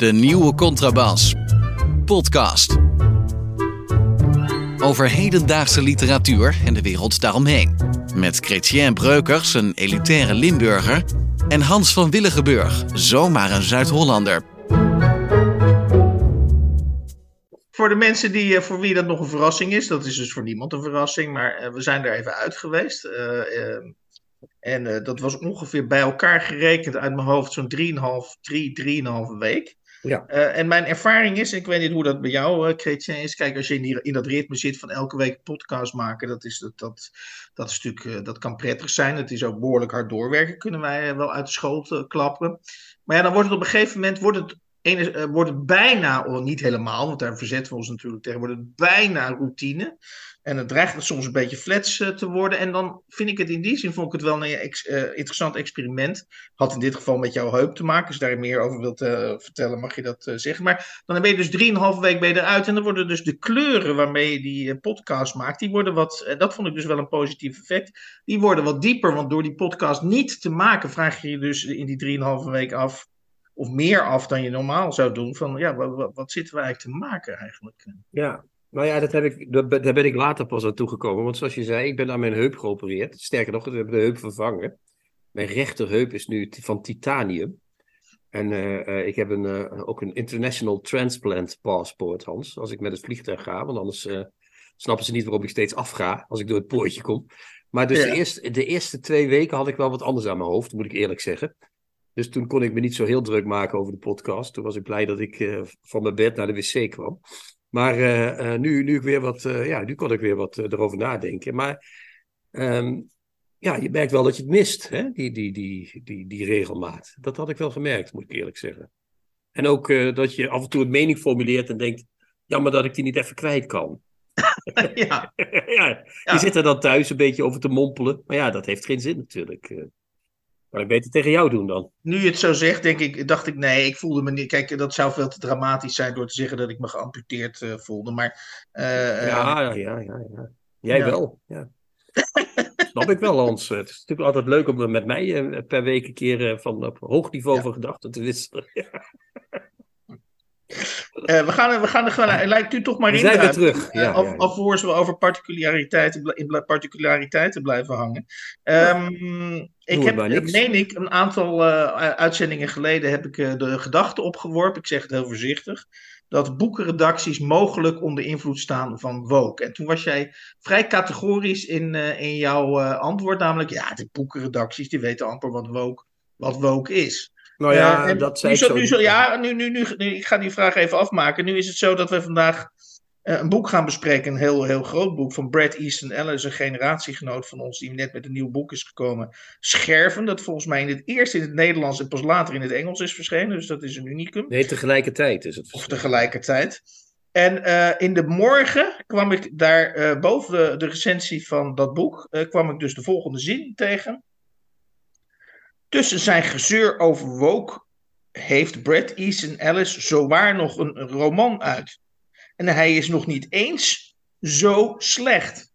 De nieuwe contrabas. Podcast. Over hedendaagse literatuur en de wereld daaromheen. Met Chrétien Breukers, een elitaire Limburger. En Hans van Willigenburg, zomaar een Zuid-Hollander. Voor de mensen die, eh, voor wie dat nog een verrassing is, dat is dus voor niemand een verrassing, maar eh, we zijn er even uit geweest. Eh, en dat was ongeveer bij elkaar gerekend uit mijn hoofd zo'n 3,5, 3, 3,5 week. Ja. Eh, en mijn ervaring is, ik weet niet hoe dat bij jou, Chrétien, is. Kijk, als je in, die, in dat ritme zit van elke week podcast maken, dat, is, dat, dat, dat, is natuurlijk, eh, dat kan prettig zijn. Het is ook behoorlijk hard doorwerken, kunnen wij wel uit de school klappen. Maar ja, dan wordt het op een gegeven moment wordt het, ene, wordt het bijna, of niet helemaal, want daar verzetten we ons natuurlijk tegen, wordt het bijna routine. En het dreigt soms een beetje flats eh, te worden. En dan vind ik het in die zin vond ik het wel een ex- eh, interessant experiment. Had in dit geval met jouw heup te maken. Als je daar meer over wilt eh, vertellen, mag je dat eh, zeggen. Maar dan ben je dus drieënhalve week ben je eruit. En dan worden dus de kleuren waarmee je die eh, podcast maakt, die worden wat. eh, dat vond ik dus wel een positief effect. Die worden wat dieper. Want door die podcast niet te maken, vraag je je dus in die drieënhalve week af. Of meer af dan je normaal zou doen. Van ja, wat, wat zitten we eigenlijk te maken eigenlijk? Ja, nou ja, dat heb ik, dat, daar ben ik later pas aan toegekomen. Want zoals je zei, ik ben aan mijn heup geopereerd. Sterker nog, we hebben de heup vervangen. Mijn rechterheup is nu van titanium. En eh, eh, ik heb een, eh, ook een International Transplant Passport, Hans. Als ik met het vliegtuig ga, want anders snappen ze niet waarom ik steeds afga als ik door het poortje kom. Maar dus Ja. de, eerste, de eerste twee weken had ik wel wat anders aan mijn hoofd, moet ik eerlijk zeggen. Dus toen kon ik me niet zo heel druk maken over de podcast. Toen was ik blij dat ik van mijn bed naar de wc kwam. Maar eh, eh, nu, nu, ik weer wat, eh, ja, nu kon ik weer wat erover nadenken. Maar ehm, ja, je merkt wel dat je het mist, hè? Die, die, die, die, die regelmaat. Dat had ik wel gemerkt, moet ik eerlijk zeggen. En ook dat je af en toe een mening formuleert en denkt: jammer dat ik die niet even kwijt kan. ja, ja, Ja. je zit er dan thuis een beetje over te mompelen. Maar ja, dat heeft geen zin natuurlijk. Kan ik beter tegen jou doen dan? nu je het zo zegt, denk ik, dacht ik nee, ik voelde me niet. Kijk, dat zou veel te dramatisch zijn door te zeggen dat ik me geamputeerd eh, voelde. Maar eh, eh, Ja, ja, ja. Jij Ja. wel. Ja. Snap ik wel, Hans. Het is natuurlijk altijd leuk om met mij per week een keer van op hoog niveau Ja. van gedachten te wisselen. eh, we, gaan, er- we gaan er gewoon, lijkt u toch maar We in. zijn weer duiken. terug. Eh, Ja, al- ja, ja. Alvorens we over particulariteiten, in particulariteiten blijven hangen. Ehm, ik we heb, meen ik, een aantal eh, uitzendingen geleden heb ik eh, de gedachte opgeworpen, ik zeg het heel voorzichtig, dat boekenredacties mogelijk onder invloed staan van woke. En toen was jij vrij categorisch in, eh, in jouw eh, antwoord, namelijk, ja, de boekenredacties die weten amper wat woke, wat woke is. Nou ja, Eh, dat zei nu, ik zo, nu, ja, nu, nu, nu, nu- ik ga die vraag even afmaken. Nu is het zo dat we vandaag eh, een boek gaan bespreken, een heel, heel groot boek van Brad Easton Ellis, een generatiegenoot van ons die net met een nieuw boek is gekomen. Scherven, dat volgens mij in het eerst in het Nederlands en pas later in het Engels is verschenen, dus dat is een unicum. Nee, tegelijkertijd is het. Of tegelijkertijd. En eh, in de morgen kwam ik daar eh, boven de, de recensie van dat boek, eh, kwam ik dus de volgende zin tegen. Tussen zijn gezeur over woke heeft Brad Easton Ellis zowaar nog een, roman uit. En hij is nog niet eens zo slecht.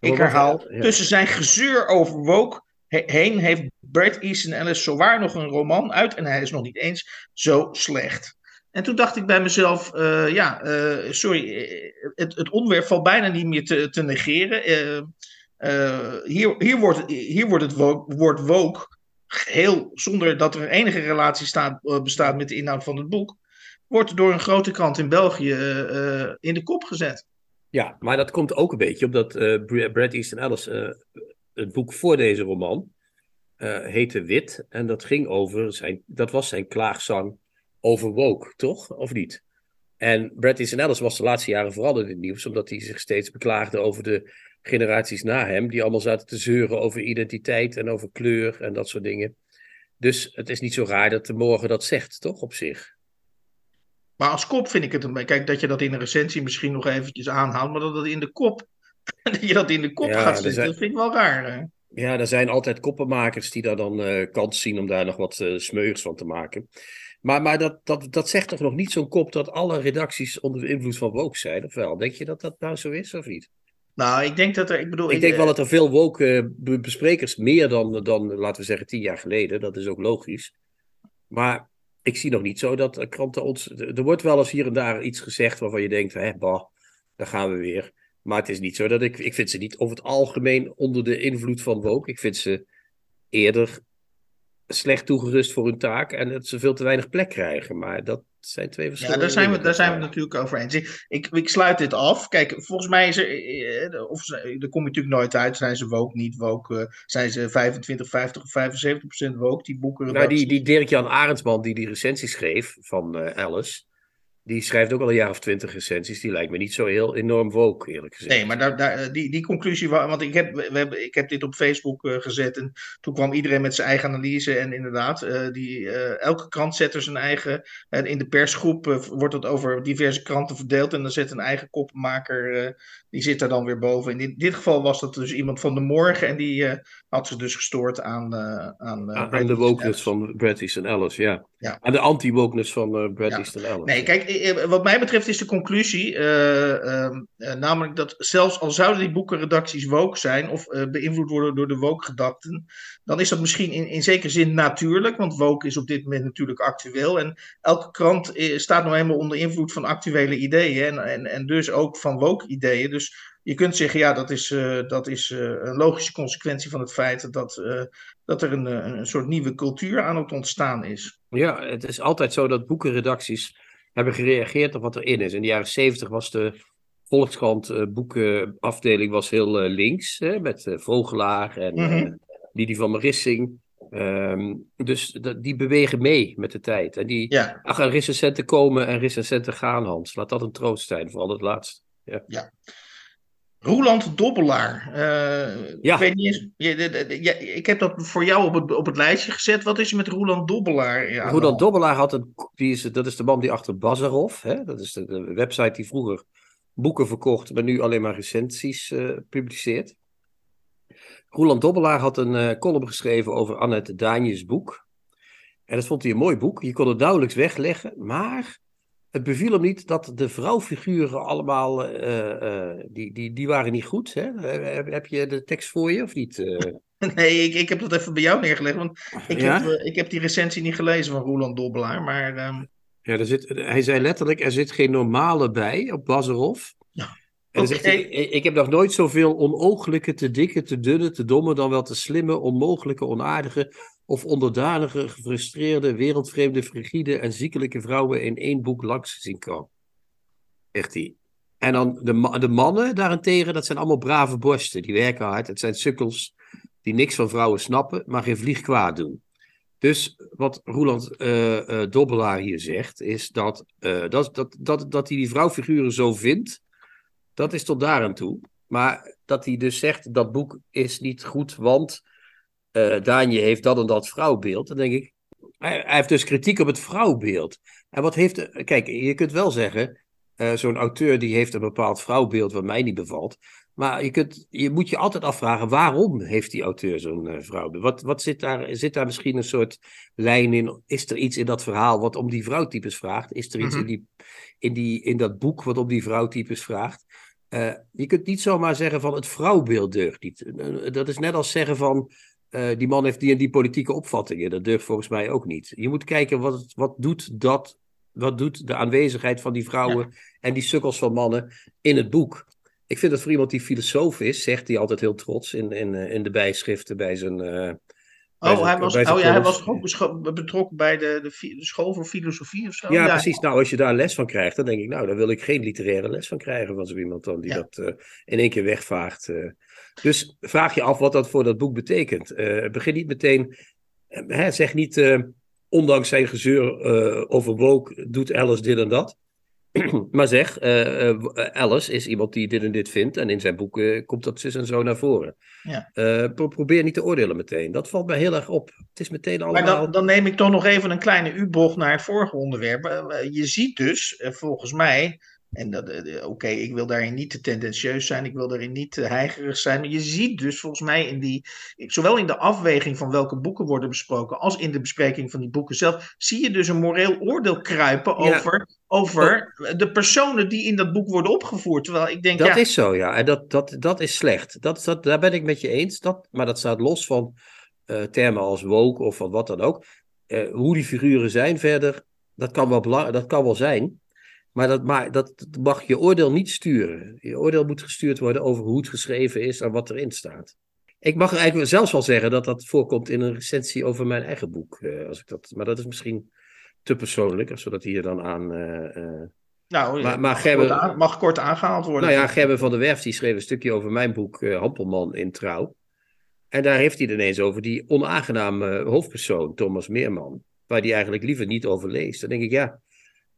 Ik herhaal, tussen zijn gezeur over woke he- heen heeft Brad Easton Ellis zowaar nog een roman uit. En hij is nog niet eens zo slecht. En toen dacht ik bij mezelf, eh, ja, eh, sorry, eh, het, het onderwerp valt bijna niet meer te, te negeren. Hier, hier, wordt, hier wordt het woke, woord woke geheel zonder dat er enige relatie staat, eh, bestaat met de inhoud van het boek, wordt door een grote krant in België eh, eh, in de kop gezet. Ja, maar dat komt ook een beetje omdat Br- Brad Easton Ellis, het boek voor deze roman, heette Wit. En dat ging over zijn, dat was zijn klaagzang over woke, toch? Of niet? En Brad Easton Ellis was de laatste jaren vooral in het nieuws, omdat hij zich steeds beklaagde over de generaties na hem, die allemaal zaten te zeuren over identiteit en over kleur en dat soort dingen. Dus het is niet zo raar dat de morgen dat zegt, toch, op zich? Maar als kop vind ik het een. Kijk, dat je dat in een recensie misschien nog eventjes aanhaalt, maar dat dat in de kop. dat je dat in de kop Ja, gaat zetten, zijn- dat vind ik wel raar. hè. Ja, er zijn altijd koppenmakers die daar dan eh, kans zien om daar nog wat smeuigs van te maken. Maar, maar dat, dat, dat zegt toch nog niet zo'n kop dat alle redacties onder de invloed van woke zijn, of wel? Denk je dat dat nou zo is, of niet? Nou, ik denk dat er. Ik bedoel, Ik denk wel dat er veel woke eh, be- besprekers, meer dan, dan, laten we zeggen, tien jaar geleden, dat is ook logisch. Maar ik zie nog niet zo dat kranten ons. Er wordt wel eens hier en daar iets gezegd waarvan je denkt: hè, bah, daar gaan we weer. Maar het is niet zo dat ik. Ik vind ze niet over het algemeen onder de invloed van woke. Ik vind ze eerder slecht toegerust voor hun taak en dat ze veel te weinig plek krijgen. Maar dat zijn twee verschillende Ja, daar zijn we, daar zijn we natuurlijk over eens. Ik, ik, sluit dit af. Kijk, volgens mij is er, eh, of daar kom je natuurlijk nooit uit. Zijn ze woke, niet woke? Eh, zijn ze 25, 50 of 75 procent woke, die boeken? Nou, die, die Dirk-Jan Arendsman die die recensie schreef van uh, Alice die schrijft ook al een jaar of twintig recensies. Die lijkt me niet zo heel enorm woke, eerlijk gezegd. Nee, maar daar, daar, die, die conclusie, want ik heb, we hebben, ik heb dit op Facebook uh, gezet en toen kwam iedereen met zijn eigen analyse. En inderdaad, uh, die, uh, elke krant zet er zijn eigen. En in de persgroep wordt het over diverse kranten verdeeld en dan zet een eigen kopmaker, die zit daar dan weer boven. In dit, dit, geval was dat dus iemand van de morgen en die had zich dus gestoord aan. aan, aan de wokeness van Bret Easton Ellis, ja. ja. Aan de anti-wokeness van Bret ja. Easton Ellis. Nee, kijk eh, wat mij betreft is de conclusie, uh, uh, namelijk dat zelfs al zouden die boekenredacties woke zijn of beïnvloed worden door de woke-gedachten, dan is dat misschien in, in zekere zin natuurlijk, want woke is op dit moment natuurlijk actueel. En elke krant staat nou helemaal onder invloed van actuele ideeën en, en, en dus ook van woke-ideeën. Dus je kunt zeggen, ja, dat is, dat is een logische consequentie van het feit dat, dat er een, een soort nieuwe cultuur aan het ontstaan is. Ja, het is altijd zo dat boekenredacties hebben gereageerd op wat erin is. In de jaren zeventig was de Volkskrant uh, boekenafdeling was heel uh, links, hè, met uh, Vogelaar en mm -hmm. Didi van Marissing. Um, dus die bewegen mee met de tijd. En die ja. ach, recensenten komen en recensenten gaan, Hans. Laat dat een troost zijn, vooral het laatste. Ja. ja. Roland Dobbelaar. Uh, ja. Ik, weet niet eens, ja, ik heb dat voor jou op het, op het lijstje gezet. Wat is er met Roland Dobbelaar? Ja, Roland Dobbelaar had een. Die is, dat is de man die achter Bazarov. Hè? Dat is de, de, website die vroeger boeken verkocht, maar nu alleen maar recensies uh, publiceert. Roland Dobbelaar had een uh, column geschreven over Annette Daanjes boek. En dat vond hij een mooi boek. Je kon het nauwelijks wegleggen, maar het beviel hem niet dat de vrouwfiguren allemaal, uh, uh, die, die, die waren niet goed. Hè? Heb, heb, je de tekst voor je of niet? Uh... Nee, ik, ik heb dat even bij jou neergelegd, want ik, ja? heb, ik heb die recensie niet gelezen van Roland Dobbelaar, maar... Um... Ja, er zit, hij zei letterlijk, er zit geen normale bij op Bazarov. Ja. Okay. Hij, ik heb nog nooit zoveel onogelijke, te dikke, te dunne, te domme, dan wel te slimme, onmogelijke, onaardige, of onderdanige, gefrustreerde, wereldvreemde, frigide en ziekelijke vrouwen in één boek langs zien komen. Echt die. En dan de, de mannen daarentegen, dat zijn allemaal brave borsten. Die werken hard. Het zijn sukkels die niks van vrouwen snappen, maar geen vlieg kwaad doen. Dus wat Roland uh, uh, Dobbelaar hier zegt, is dat, uh, dat, dat, dat, dat hij die vrouwfiguren zo vindt, dat is tot daar aan toe. Maar dat hij dus zegt, dat boek is niet goed, want uh, Danje heeft dat en dat vrouwbeeld. Dan denk ik, hij, hij, heeft dus kritiek op het vrouwbeeld. En wat heeft, kijk, je kunt wel zeggen, uh, zo'n auteur die heeft een bepaald vrouwbeeld wat mij niet bevalt. Maar je, kunt, je moet je altijd afvragen, waarom heeft die auteur zo'n uh, vrouwbeeld? Wat, wat zit, daar, zit daar misschien een soort lijn in? Is er iets in dat verhaal wat om die vrouwtypes vraagt? Is er iets mm -hmm. in, die, in, die, in dat boek wat om die vrouwtypes vraagt? Uh, je kunt niet zomaar zeggen van het vrouwbeeld deugt niet. Dat is net als zeggen van uh, die man heeft die en die politieke opvattingen. Dat durft volgens mij ook niet. Je moet kijken wat, wat doet dat, wat doet de aanwezigheid van die vrouwen ja. en die sukkels van mannen in het boek. Ik vind dat voor iemand die filosoof is, zegt hij altijd heel trots in, in, in de bijschriften bij zijn. Uh, Oh, hij was, oh ja, hij was ook betrokken bij de, de, de, school voor filosofie of zo. Ja, ja, precies. Nou, als je daar les van krijgt, dan denk ik, nou, daar wil ik geen literaire les van krijgen van zo iemand dan die ja. dat uh, in één keer wegvaagt. Uh. Dus vraag je af wat dat voor dat boek betekent. Uh, begin niet meteen, hè, zeg niet, ondanks zijn gezeur over woke doet Alice dit en dat. maar zeg, Alice is iemand die dit en dit vindt. En in zijn boeken komt dat zus en zo naar voren. Ja. Pro probeer niet te oordelen meteen. Dat valt mij heel erg op. Het is meteen allemaal... Maar dan, dan neem ik toch nog even een kleine U-bocht naar het vorige onderwerp. Je ziet dus, volgens mij... En oké, okay, ik wil daarin niet te tendentieus zijn, ik wil daarin niet te heigerig zijn. Maar je ziet dus volgens mij in die, zowel in de afweging van welke boeken worden besproken, als in de bespreking van die boeken zelf, zie je dus een moreel oordeel kruipen over, ja. over de personen die in dat boek worden opgevoerd. Terwijl ik denk. Dat ja, is zo, ja. En dat, dat, dat is slecht. Dat, dat, daar ben ik met je eens. Dat, maar dat staat los van uh, termen als woke of van wat dan ook. eh, hoe die figuren zijn verder, dat kan wel, belang- dat kan wel zijn. Maar dat, maar dat mag je oordeel niet sturen. Je oordeel moet gestuurd worden over hoe het geschreven is en wat erin staat. Ik mag eigenlijk zelfs wel zeggen dat dat voorkomt in een recensie over mijn eigen boek. eh, als ik dat, maar dat is misschien te persoonlijk, als we dat hier dan aan. eh, eh, Nou, Maar- maar mag, Gerben- kort aan- mag kort aangehaald worden. nou ja, Gerben van der Werf die schreef een stukje over mijn boek eh Hampelman in Trouw. En daar heeft hij het ineens over die onaangename hoofdpersoon, Thomas Meerman. Waar hij eigenlijk liever niet over leest. Dan denk ik, ja,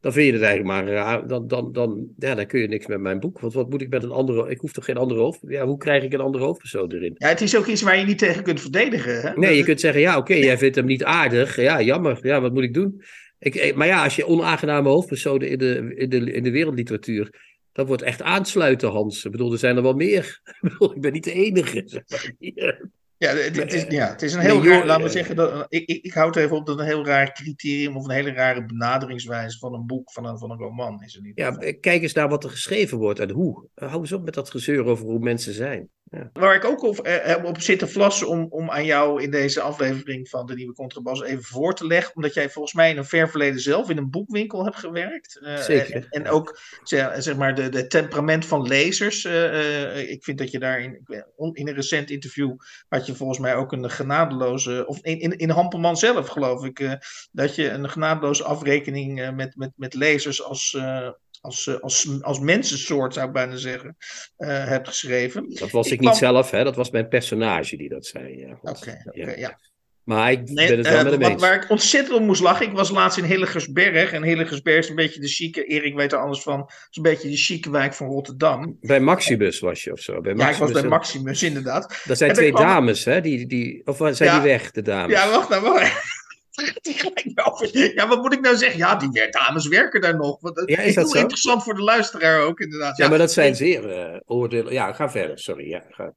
dan vind je het eigenlijk maar raar. Dan, dan, dan, ja, dan kun je niks met mijn boek. Want wat moet ik met een andere... Ik hoef toch geen andere hoofd... Ja, hoe krijg ik een andere hoofdpersoon erin? Ja, het is ook iets waar je niet tegen kunt verdedigen. Hè? Nee, je kunt zeggen, ja, oké, jij vindt hem niet aardig. Ja, jammer. Ja, wat moet ik doen? Ik, maar ja, als je onaangename hoofdpersonen in de, in, de, in de wereldliteratuur... Dat wordt echt aansluiten, Hans. Ik bedoel, er zijn er wel meer. Ik bedoel, ik ben niet de enige. Ja, het, het is, ja, het is een Nee, heel joh, raar, laten we eh, zeggen, dat, ik, ik, ik houd even op dat een heel raar criterium of een hele rare benaderingswijze van een boek, van een, van een roman is er niet. Ja, eh, kijk eens naar wat er geschreven wordt en hoe. Eh, Hou eens op met dat gezeur over hoe mensen zijn. Waar ik ook op, eh, heb op zit te vlassen om, om aan jou in deze aflevering van de Nieuwe Contrabas even voor te leggen, omdat jij volgens mij in een ver verleden zelf in een boekwinkel hebt gewerkt. Eh, Zeker. En, en ook zeg, zeg maar de, de temperament van lezers. eh, eh, ik vind dat je daar in, een recent interview had je volgens mij ook een genadeloze, of in, in, in Hampelman zelf geloof ik, eh, dat je een genadeloze afrekening eh, met, met, met lezers als, eh, als, eh, als, als mensensoort, zou ik bijna zeggen, eh, hebt geschreven. Dat was ik, Ik niet zelf, hè? dat was mijn personage die dat zei. Ja. Oké, oké, Ja. ja. Maar ik Nee, ben het wel eh, met hem eens. waar ik ontzettend om moest lachen. Ik was laatst in Hillegersberg. En Hillegersberg is een beetje de chique. Erik weet er alles van. Is een beetje de chique wijk van Rotterdam. Bij Maximus was je of zo. Bij Ja, ik was Maximus, bij en- Maximus, inderdaad. Dat zijn En twee kwam- dames, hè? Die, die, of zijn Ja. die weg, de dames? Ja, wacht nou, wacht. Gelijk over- Ja, wat moet ik nou zeggen? Ja, die dames werken daar nog. Want, dat Ja, is dat heel zo? interessant voor de luisteraar ook, inderdaad. Ja, maar dat zijn zeer eh, oordelen. Ja, ga verder, sorry. Ja, ga.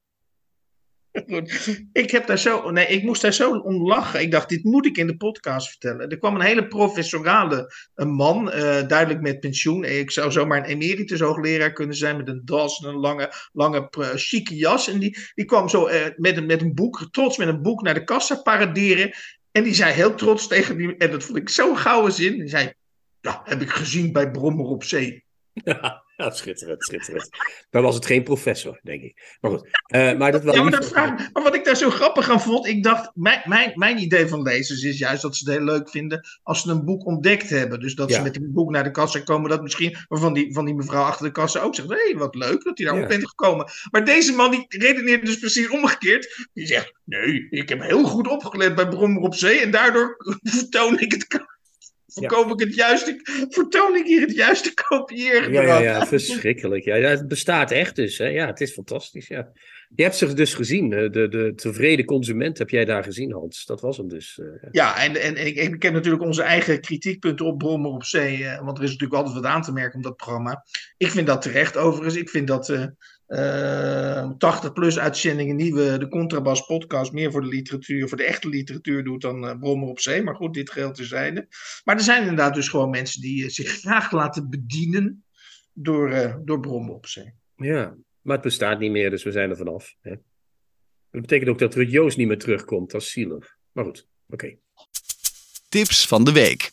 Goed. Ik heb daar zo, nee, ik moest daar zo om lachen. Ik dacht, dit moet ik in de podcast vertellen. Er kwam een hele professorale een man, eh, duidelijk met pensioen. Ik zou zomaar een emeritus hoogleraar kunnen zijn met een das en een lange, lange eh, chique jas. En die, die kwam zo eh, met, een, met een boek, trots met een boek naar de kassa paraderen. En die zei heel trots tegen die, en dat vond ik zo'n gouden zin. Die zei, ja, heb ik gezien bij Brommer op Zee. Ja, schitterend, schitterend. Dan was het geen professor, denk ik. Maar goed. eh, maar dat wel Ja, maar, dat vraag, maar wat ik daar zo grappig aan vond, ik dacht, mijn, mijn, mijn idee van lezers is juist dat ze het heel leuk vinden als ze een boek ontdekt hebben. Dus dat ze Ja. met een boek naar de kassa komen, dat misschien, waarvan die, van die mevrouw achter de kassa ook zegt, hé, hey, wat leuk dat hij daar Ja. op bent gekomen. Maar deze man, die redeneert dus precies omgekeerd. Die zegt, nee, ik heb heel goed opgelet bij Brommer op Zee en daardoor vertoon ik het... Verkoop ik het juiste, vertoon ik hier het juiste kopieergedrag. Ja, ja, ja, verschrikkelijk. Ja, het bestaat echt dus. Hè? Ja, het is fantastisch. Ja. Je hebt ze dus gezien. De, de tevreden consument heb jij daar gezien, Hans. Dat was hem dus. eh. Ja, en, en, en ik, ik heb natuurlijk onze eigen kritiekpunten op Brommer op Zee. eh, want er is natuurlijk altijd wat aan te merken op dat programma. Ik vind dat terecht overigens. Ik vind dat eh 80-plus uitzendingen nieuwe, de Contrabas podcast, meer voor de literatuur, voor de echte literatuur doet dan eh, Brommer op Zee. Maar goed, dit geldt terzijde. Maar er zijn inderdaad dus gewoon mensen die eh, zich graag laten bedienen door, eh, door Brommer op Zee. Ja, maar het bestaat niet meer, dus we zijn er vanaf. Hè? Dat betekent ook dat Ruud Joost niet meer terugkomt. Dat is zielig. Maar goed, oké. Tips van de week.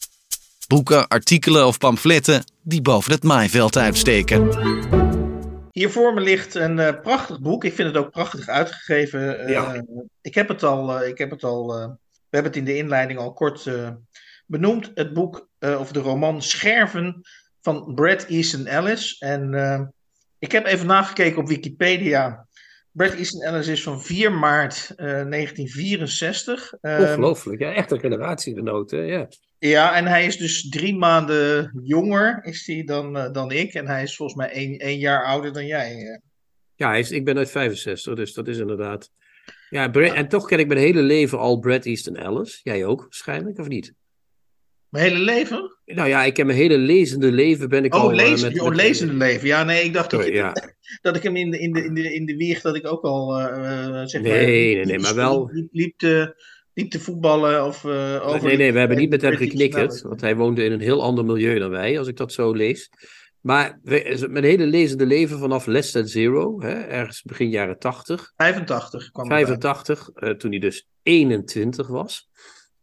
Boeken, artikelen of pamfletten die boven het maaiveld uitsteken. Hier voor me ligt een eh, prachtig boek. Ik vind het ook prachtig uitgegeven. Eh, Ja. Ik heb het al, eh, ik heb het al we hebben het in de inleiding al kort benoemd. Het boek of de roman Scherven van Bret Easton Ellis. En ik heb even nagekeken op Wikipedia. Bret Easton Ellis is van 4 maart eh, 1964. Ehm, Ongelooflijk. Ja, echt een generatiegenoot. hè, Ja. Ja, en hij is dus drie maanden jonger is hij dan, eh, dan ik. En hij is volgens mij één, één jaar ouder dan jij. eh. Ja, hij is, ik ben uit 65, dus dat is inderdaad. Ja, en toch ken ik mijn hele leven al Brad Easton Ellis. Jij ook, waarschijnlijk, of niet? Mijn hele leven? Nou ja, ik heb mijn hele lezende leven ben ik al... Oh, eh, lezen, met- oh, met- lezende leven. Ja, nee, ik dacht dat, Sorry, je, ja. dat ik hem in de, in de, in de, in de wieg, dat ik ook al, eh, eh, zeg maar... Nee, nee, nee, maar wel- Liep, liep te voetballen of... eh, over Nee, nee, we hebben niet met hem geknikkerd, want hij woonde in een heel ander milieu dan wij, als ik dat zo lees. Maar mijn hele lezende leven vanaf Less Than Zero, hè, ergens begin jaren 80, 85 kwam erbij. 85, eh, toen hij dus 21 was.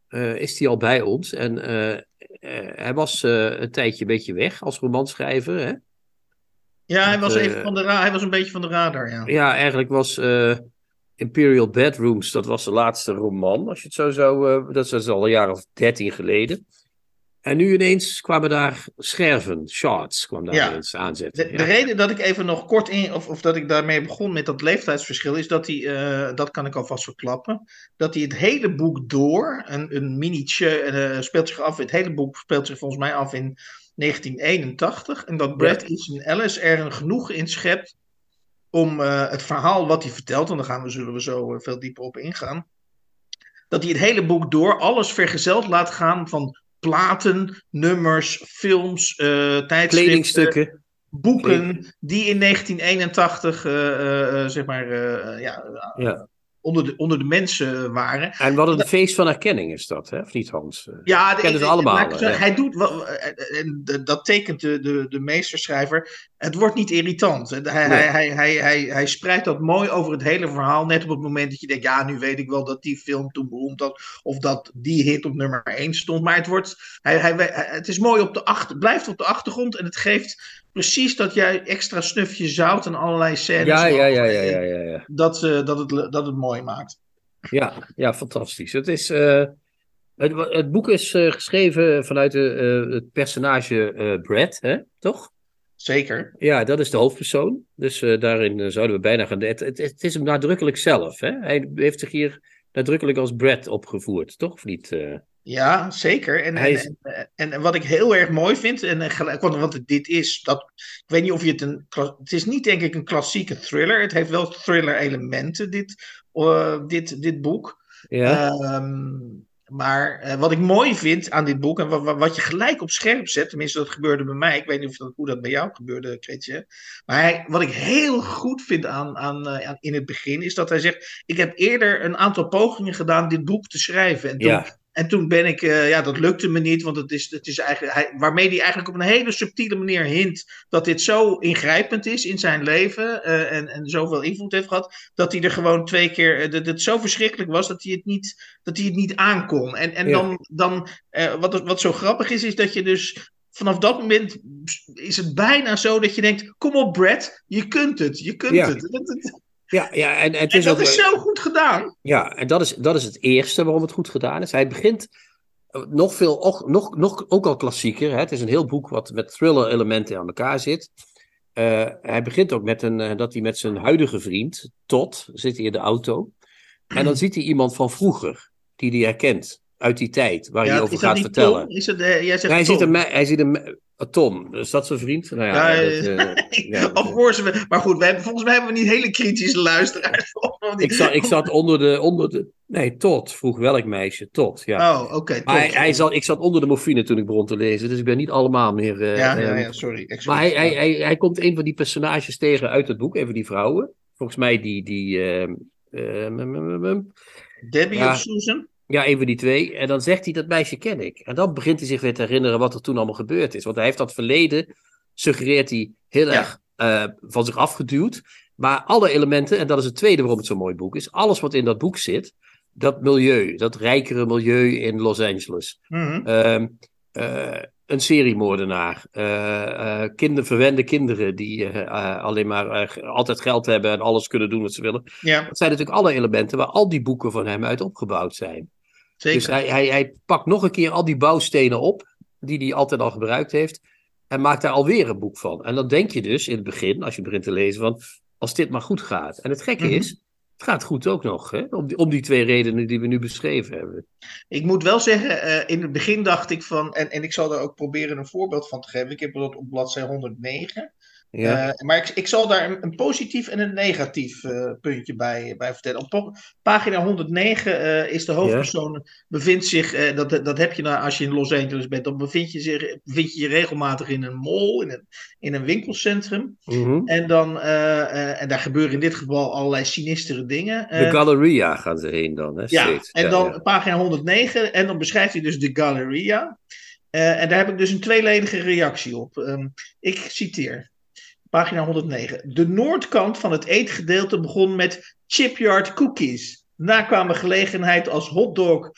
eh, is hij al bij ons. En hij was een tijdje een beetje weg als romanschrijver. Hè? Ja, hij was, even van de hij was een beetje van de radar, ja. Ja, eigenlijk was Imperial Bedrooms, dat was de laatste roman, als je het zo zou... eh, dat is al een jaar of dertien geleden. En nu ineens kwamen daar scherven, shards, kwam daar Ja. ineens aanzetten. De, de reden dat ik even nog kort in, of, of dat ik daarmee begon met dat leeftijdsverschil, is dat hij, eh, dat kan ik alvast verklappen, dat hij het hele boek door, een, een minietje, eh, speelt zich af, het hele boek speelt zich volgens mij af in 1981, en dat Brad Easton Ellis er een genoegen in schept om eh, het verhaal wat hij vertelt, en daar gaan we, zullen we zo eh, veel dieper op ingaan, dat hij het hele boek door alles vergezeld laat gaan van platen, nummers, films, tijdschriften, Kledingstukken. boeken die in 1981 eh, eh, eh, zeg maar ja, Ja. Onder, de, onder de mensen waren. En wat een feest van herkenning is dat, hè? Of niet, Hans? Eh, Ja, Kennen ze allemaal, ik ja. Hij doet, eh, en dat tekent de, de, de meesterschrijver. Het wordt niet irritant. Hij, Nee. hij, hij, hij, hij, hij spreidt dat mooi over het hele verhaal. Net op het moment dat je denkt: ja, nu weet ik wel dat die film toen beroemd was. Of dat die hit op nummer 1 stond. Maar het, wordt, hij, hij- het is mooi op de achter, blijft op de achtergrond. En het geeft precies dat jij extra snufje zout en allerlei scènes. ja, ja, ja, ja, ja, ja, ja. Dat, eh, dat, het, dat het mooi maakt. Ja, ja, fantastisch. Het, is, eh, het, het boek is eh, geschreven vanuit de, het personage Brad, hè? toch? Zeker. Ja, dat is de hoofdpersoon. Dus daarin zouden we bijna gaan. Het, het, het is hem nadrukkelijk zelf. Hè? Hij heeft zich hier nadrukkelijk als Brad opgevoerd, toch? Of niet? Ja, zeker. En, Hij en, is- en, en, en wat ik heel erg mooi vind, en gelijk, want, want dit is, dat, ik weet niet of je het een, het is niet denk ik een klassieke thriller. Het heeft wel thriller elementen, dit, eh, dit, dit boek. ja, Ehm, maar eh, wat ik mooi vind aan dit boek, en wat, wat- je gelijk op scherp zet, tenminste dat gebeurde bij mij, ik weet niet of dat, hoe dat bij jou gebeurde, Kretje. Maar hij, wat ik heel goed vind aan, aan, eh, aan- in het begin, is dat hij zegt, ik heb eerder een aantal pogingen gedaan dit boek te schrijven. En toen, ja, en toen ben ik, eh, ja, dat lukte me niet, want het is, het is eigenlijk, hij, waarmee hij eigenlijk op een hele subtiele manier hint dat dit zo ingrijpend is in zijn leven eh, en, en zoveel invloed heeft gehad, dat hij er gewoon twee keer, eh, dat het zo verschrikkelijk was dat hij het niet, dat hij het niet aankon. En, en Ja. dan, dan wat, wat zo grappig is, is dat je dus vanaf dat moment is het bijna zo dat je denkt, kom op Brad, je kunt het, je kunt Ja. het. Ja, ja, en, en het en is dat ook. is zo goed gedaan. Ja, en dat is, dat is het eerste waarom het goed gedaan is. Hij begint eh, nog veel, ook, nog, nog, ook al klassieker. Hè? Het is een heel boek wat met thriller-elementen aan elkaar zit. Eh, hij begint ook met een, eh, dat hij met zijn huidige vriend, Todd, zit hij in de auto. En dan ziet hij iemand van vroeger, die hij herkent, uit die tijd, waar hij over gaat vertellen. Tom? Is het, jij zegt hij, ziet een, hij ziet een, Tom, is dat zijn vriend? Nou ja, Ja, dat, eh, eh, ja, of course, we- maar goed, hebben, volgens mij hebben we niet hele kritische luisteraars. Ik, zat, ik zat onder de, onder de, nee, Todd, vroeg welk meisje, Todd, ja. Oh, oké. Maar hij, hij zat, ik zat onder de morfine toen ik begon te lezen, dus ik ben niet allemaal meer. eh, ja, ja, ehm, ja, sorry. Maar hij, hij, hij, hij komt een van die personages tegen uit het boek, een van die vrouwen. Volgens mij die. die ehm, ehm, ehm, Debbie ja. of Susan? Ja, een van die twee. En dan zegt hij: Dat meisje ken ik. En dan begint hij zich weer te herinneren wat er toen allemaal gebeurd is. Want hij heeft dat verleden, suggereert hij heel Ja. erg eh, van zich afgeduwd. Maar alle elementen, en dat is het tweede waarom het zo'n mooi boek is, alles wat in dat boek zit, dat milieu, dat rijkere milieu in Los Angeles. Mhm. Ehm, eh, een seriemoordenaar. eh, kinder, verwende kinderen die alleen maar altijd geld hebben en alles kunnen doen wat ze willen. Ja, Dat zijn natuurlijk alle elementen waar al die boeken van hem uit opgebouwd zijn. Zeker. Dus hij, hij, hij pakt nog een keer al die bouwstenen op, die hij altijd al gebruikt heeft, en maakt daar alweer een boek van. En dan denk je dus in het begin, als je begint te lezen, van als dit maar goed gaat. En het gekke Mhm. is, het gaat goed ook nog, hè? Om, die, om die twee redenen die we nu beschreven hebben. Ik moet wel zeggen, eh, in het begin dacht ik van, en, en ik zal daar ook proberen een voorbeeld van te geven. Ik heb dat op bladzijde 109. Ja, Eh, maar ik, ik zal daar een, een positief en een negatief eh, puntje bij, bij vertellen. Op pagina 109 eh, is de hoofdpersoon, bevindt zich, dat, dat heb je nou als je in Los Angeles bent, dan bevind je, zich, bevind je je regelmatig in een mall, in een, in een winkelcentrum. Mhm. En, dan, en daar gebeuren in dit geval allerlei sinistere dingen. De Galleria gaan ze heen dan, hè? ja, steeds. en Ja, dan ja. pagina 109 en dan beschrijft hij dus de Galleria. En daar heb ik dus een tweeledige reactie op. Ehm, ik citeer. Pagina 109. De noordkant van het eetgedeelte begon met chipyard cookies. Daarna kwamen gelegenheid als hotdog,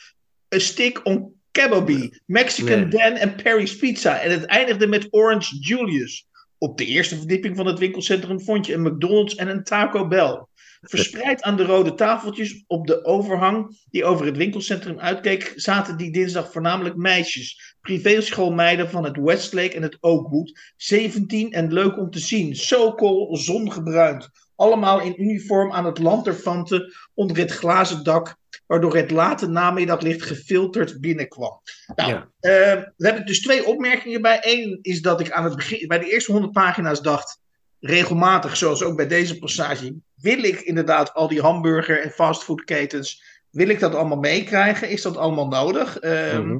A Stick on Kabobi, Mexican Nee. Dan en Perry's Pizza. En het eindigde met Orange Julius. Op de eerste verdieping van het winkelcentrum vond je een McDonald's en een Taco Bell. Verspreid aan de rode tafeltjes op de overhang die over het winkelcentrum uitkeek, zaten die dinsdag voornamelijk meisjes. Privéschoolmeiden van het Westlake en het Oakwood. 17 en leuk om te zien. Sokol, zongebruind. Allemaal in uniform aan het lanterfanten onder het glazen dak, waardoor het late namiddaglicht gefilterd binnenkwam. Nou, Ja. eh, daar heb ik dus twee opmerkingen bij. Eén is dat ik aan het begin, bij de eerste 100 pagina's dacht, regelmatig, zoals ook bij deze passage, wil ik inderdaad al die hamburger- en fastfoodketens, wil ik dat allemaal meekrijgen? Is dat allemaal nodig? Ehm, Mhm.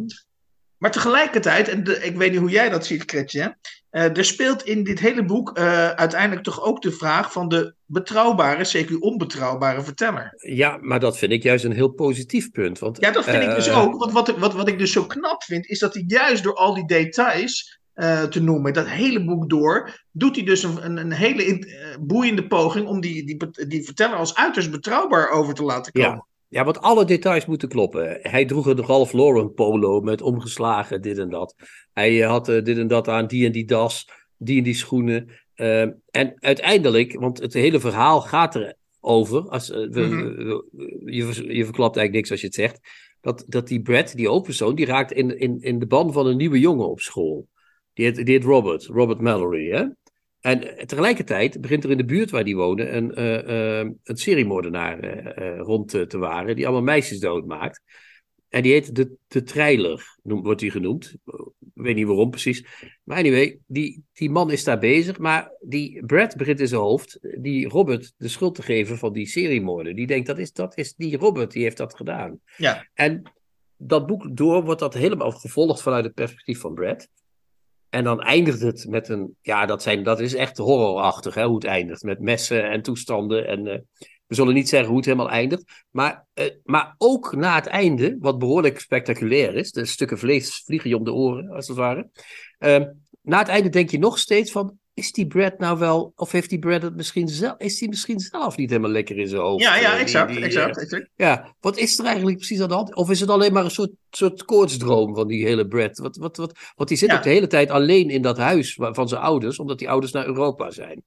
Maar tegelijkertijd, en de- ik weet niet hoe jij dat ziet, Kretje, eh, er speelt in dit hele boek eh, uiteindelijk toch ook de vraag van de betrouwbare, CQ onbetrouwbare verteller. Ja, maar dat vind ik juist een heel positief punt. Want, Ja, dat vind ik dus eh, ook. Want wat, wat, wat ik dus zo knap vind, is dat hij juist door al die details te noemen, dat hele boek door, doet hij dus een, een, hele in- boeiende poging om die, die, die verteller als uiterst betrouwbaar over te laten komen. Ja. Ja, want alle details moeten kloppen. Hij droeg een Ralph Lauren polo met omgeslagen dit en dat. Hij eh, had eh, dit en dat aan, die en die das, die en die schoenen. Eh, en uiteindelijk, want het hele verhaal gaat erover, als, eh, we- Mhm. we- je, je verklapt eigenlijk niks als je het zegt, dat, dat die Brad, die hoofdpersoon, die raakt in, in, in de ban van een nieuwe jongen op school. Die heet, die heet Robert, Robert Mallory. Hè? En eh, tegelijkertijd begint er in de buurt waar die wonen een, eh, een seriemoordenaar eh, rond te, waren, die allemaal meisjes doodmaakt. En die heet de, de Treiler, noem- wordt die genoemd. Ik weet niet waarom precies. Maar anyway, die, die man is daar bezig. Maar die Brad begint in zijn hoofd die Robert de schuld te geven van die seriemoorden. Die denkt, dat is, dat is die Robert, die heeft dat gedaan. Ja. En dat boek door wordt dat helemaal gevolgd vanuit het perspectief van Brad. En dan eindigt het met een. Ja, dat, zijn, dat is echt horrorachtig hè, hoe het eindigt. Met messen en toestanden. En eh, we zullen niet zeggen hoe het helemaal eindigt. Maar, eh, maar ook na het einde, wat behoorlijk spectaculair is. De stukken vlees vliegen je om de oren, als het ware. Eh, na het einde denk je nog steeds van. Is die Brad nou wel. Of heeft die Brad het misschien zelf. Is die misschien zelf niet helemaal lekker in zijn hoofd? Ja, ja, Eh, die- exact, die, exact, exact. ja, wat is er eigenlijk precies aan de hand? Of is het alleen maar een soort, soort koortsdroom van die hele Brad? Wat, wat, wat, want die zit Ja. ook de hele tijd alleen in dat huis van zijn ouders, omdat die ouders naar Europa zijn.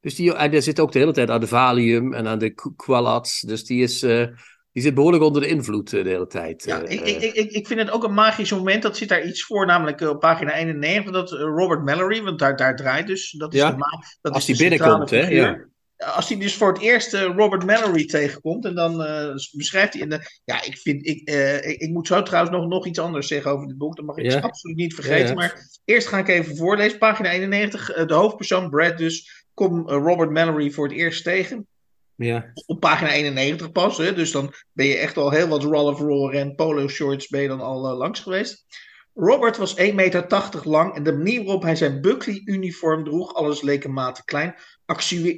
Dus die, en die zit ook de hele tijd aan de Valium en aan de Qu- Qualats. Dus die, is, eh, die zit behoorlijk onder de invloed eh, de hele tijd. Ja, eh, ik, eh. ik, ik, ik vind het ook een magisch moment. Dat zit daar iets voor, namelijk op pagina 91. Dat Robert Mallory, want daar, daar draait dus. Dat is Ja, de dat als centrale binnenkomt, hè, figuur. Als hij dus voor het eerst Robert Mallory tegenkomt. En dan beschrijft hij. In de, ja, ik, vind, ik, eh, ik, moet zo trouwens nog, nog iets anders zeggen over dit boek. Dat mag ik Ja. absoluut niet vergeten. Ja, ja. Maar eerst ga ik even voorlezen. Pagina 91. eh, de hoofdpersoon Brad dus. Komt eh, Robert Mallory voor het eerst tegen ja. op pagina 91 pas. Hè? Dus dan ben je echt al heel wat Ralph Lauren polo shorts ben je dan al eh, langs geweest. Robert was 1,80 meter lang en de manier waarop hij zijn Buckley-uniform droeg, alles leek een mate klein,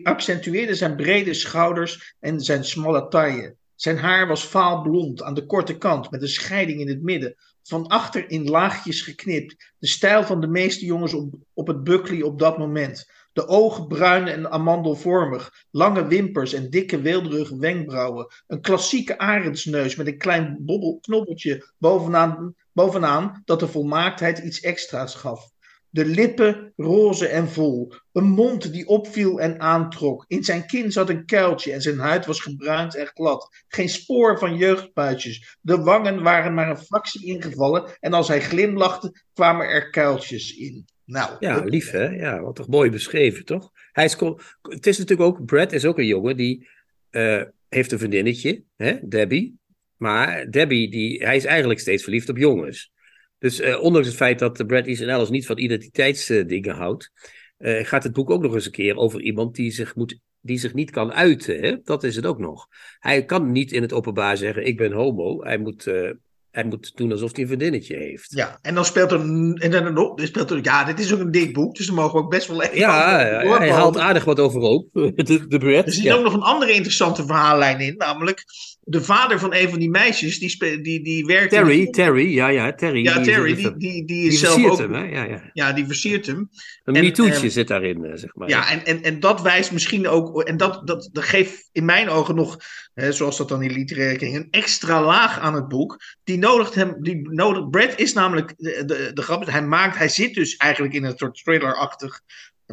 accentueerde zijn brede schouders en zijn smalle taille. Zijn haar was vaal blond aan de korte kant met een scheiding in het midden, van achter in laagjes geknipt, de stijl van de meeste jongens op, op het Buckley op dat moment. De ogen bruin en amandelvormig, lange wimpers en dikke weelderige wenkbrauwen. Een klassieke arendsneus met een klein bobbel, knobbeltje bovenaan, bovenaan dat de volmaaktheid iets extra's gaf. De lippen roze en vol. Een mond die opviel en aantrok. In zijn kin zat een kuiltje en zijn huid was gebruind en glad. Geen spoor van jeugdpuitjes. De wangen waren maar een fractie ingevallen en als hij glimlachte kwamen er kuiltjes in. Nou, Ja, lief hè? Ja, wat toch mooi beschreven, toch? Hij is, het is natuurlijk ook, Brad is ook een jongen die eh, heeft een vriendinnetje, hè, Debbie. Maar Debbie, die, hij is eigenlijk steeds verliefd op jongens. Dus eh, ondanks het feit dat Brad Easton Ellis niet van identiteitsdingen houdt, eh, gaat het boek ook nog eens een keer over iemand die zich, moet, die zich niet kan uiten. Hè? Dat is het ook nog. Hij kan niet in het openbaar zeggen, ik ben homo. Hij moet, hij moet doen alsof hij een vriendinnetje heeft. Ja, en dan speelt er. En dan, er speelt er ja, dit is ook een dik boek, dus dan mogen we ook best wel even. Ja, hij haalt aardig wat overhoop, de, de. Er zit ja. ook nog een andere interessante verhaallijn in, namelijk de vader van een van die meisjes, die, spe, die, die werkt... Terry, in Terry, ja, ja, Terry. Ja, die Terry, die, die, die Die is zelf versiert ook... hem, hè? Ja, ja. Ja, die versiert hem. Een En, MeToo'tje ehm, zit daarin, eh, zeg maar. Ja, en, en, en dat wijst misschien ook, en dat, dat, dat geeft in mijn ogen nog, hè, zoals dat dan in literaire kring, een extra laag aan het boek. Die nodigt hem, die nodigt, Brad is namelijk, de, de, de grap is, hij maakt, hij zit dus eigenlijk in een soort thriller-achtig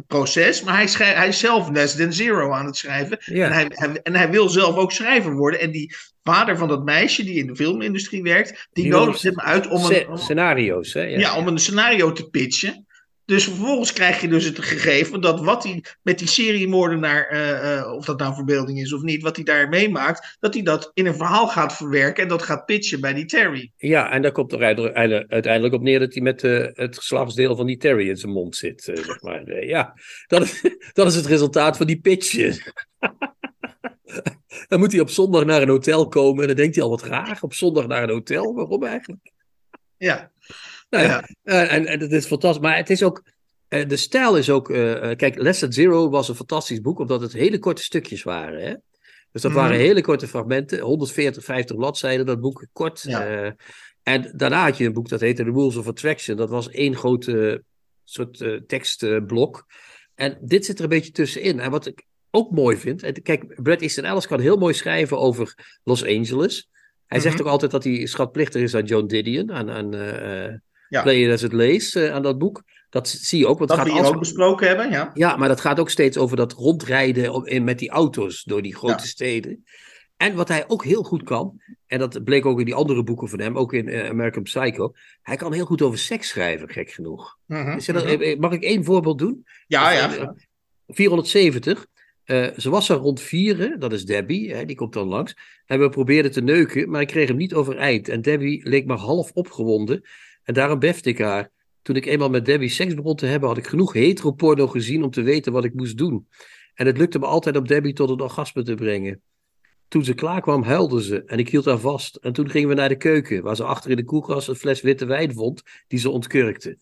proces, maar hij, hij is zelf less than zero aan het schrijven. Ja. En, hij, hij, en hij wil zelf ook schrijver worden. En die vader van dat meisje die in de filmindustrie werkt, die, Die nodigt hem uit om een, om- Scenario's, hè? Ja. ja, om een scenario te pitchen. Dus vervolgens krijg je dus het gegeven dat wat hij met die seriemoordenaar, eh, eh, of dat nou verbeelding is of niet, wat hij daar meemaakt, dat hij dat in een verhaal gaat verwerken en dat gaat pitchen bij die Terry. Ja, en daar komt er uiteindelijk- op neer dat hij met eh, het geslachtsdeel van die Terry in zijn mond zit. zeg maar. Ja, dat is, dat is het resultaat van die pitch. dan moet hij op zondag naar een hotel komen en dan denkt hij al wat graag. Op zondag naar een hotel, waarom eigenlijk? Ja, Nou ja, eh, en, en dat is fantastisch. Maar het is ook, eh, de stijl is ook, eh, kijk, Less Than Zero was een fantastisch boek, omdat het hele korte stukjes waren. Hè? Dus dat Mhm. waren hele korte fragmenten, 140, 50 bladzijden, dat boek kort. Ja. en daarna had je een boek dat heette The Rules of Attraction. Dat was één grote soort tekstblok. en dit zit er een beetje tussenin. En wat ik ook mooi vind, en kijk, Brad Easton Ellis kan heel mooi schrijven over Los Angeles. Hij zegt Mhm. ook altijd dat hij schatplichtig is aan Joan Didion, aan, aan Ja. Play It As It Lays, eh, aan dat boek. Dat zie je ook, want dat we gaat hier als... ook besproken hebben, ja. Ja, maar dat gaat ook steeds over dat rondrijden op- in, met die auto's door die grote Ja. steden. En wat hij ook heel goed kan, en dat bleek ook in die andere boeken van hem, ook in eh, American Psycho, hij kan heel goed over seks schrijven, gek genoeg. Mhm, er mhm. eh, Mag ik één voorbeeld doen? Ja, ja. eh, 470. eh, ze was er rond vieren, dat is Debbie, hè, die komt dan langs. En we probeerden te neuken, maar ik kreeg hem niet overeind. En Debbie leek maar half opgewonden. En daarom befte ik haar. Toen ik eenmaal met Debbie seks begon te hebben, had ik genoeg heteroporno gezien om te weten wat ik moest doen. En het lukte me altijd om Debbie tot een orgasme te brengen. Toen ze klaar kwam, huilde ze en ik hield haar vast. En toen gingen we naar de keuken, waar ze achter in de koelkast een fles witte wijn vond, die ze ontkurkte.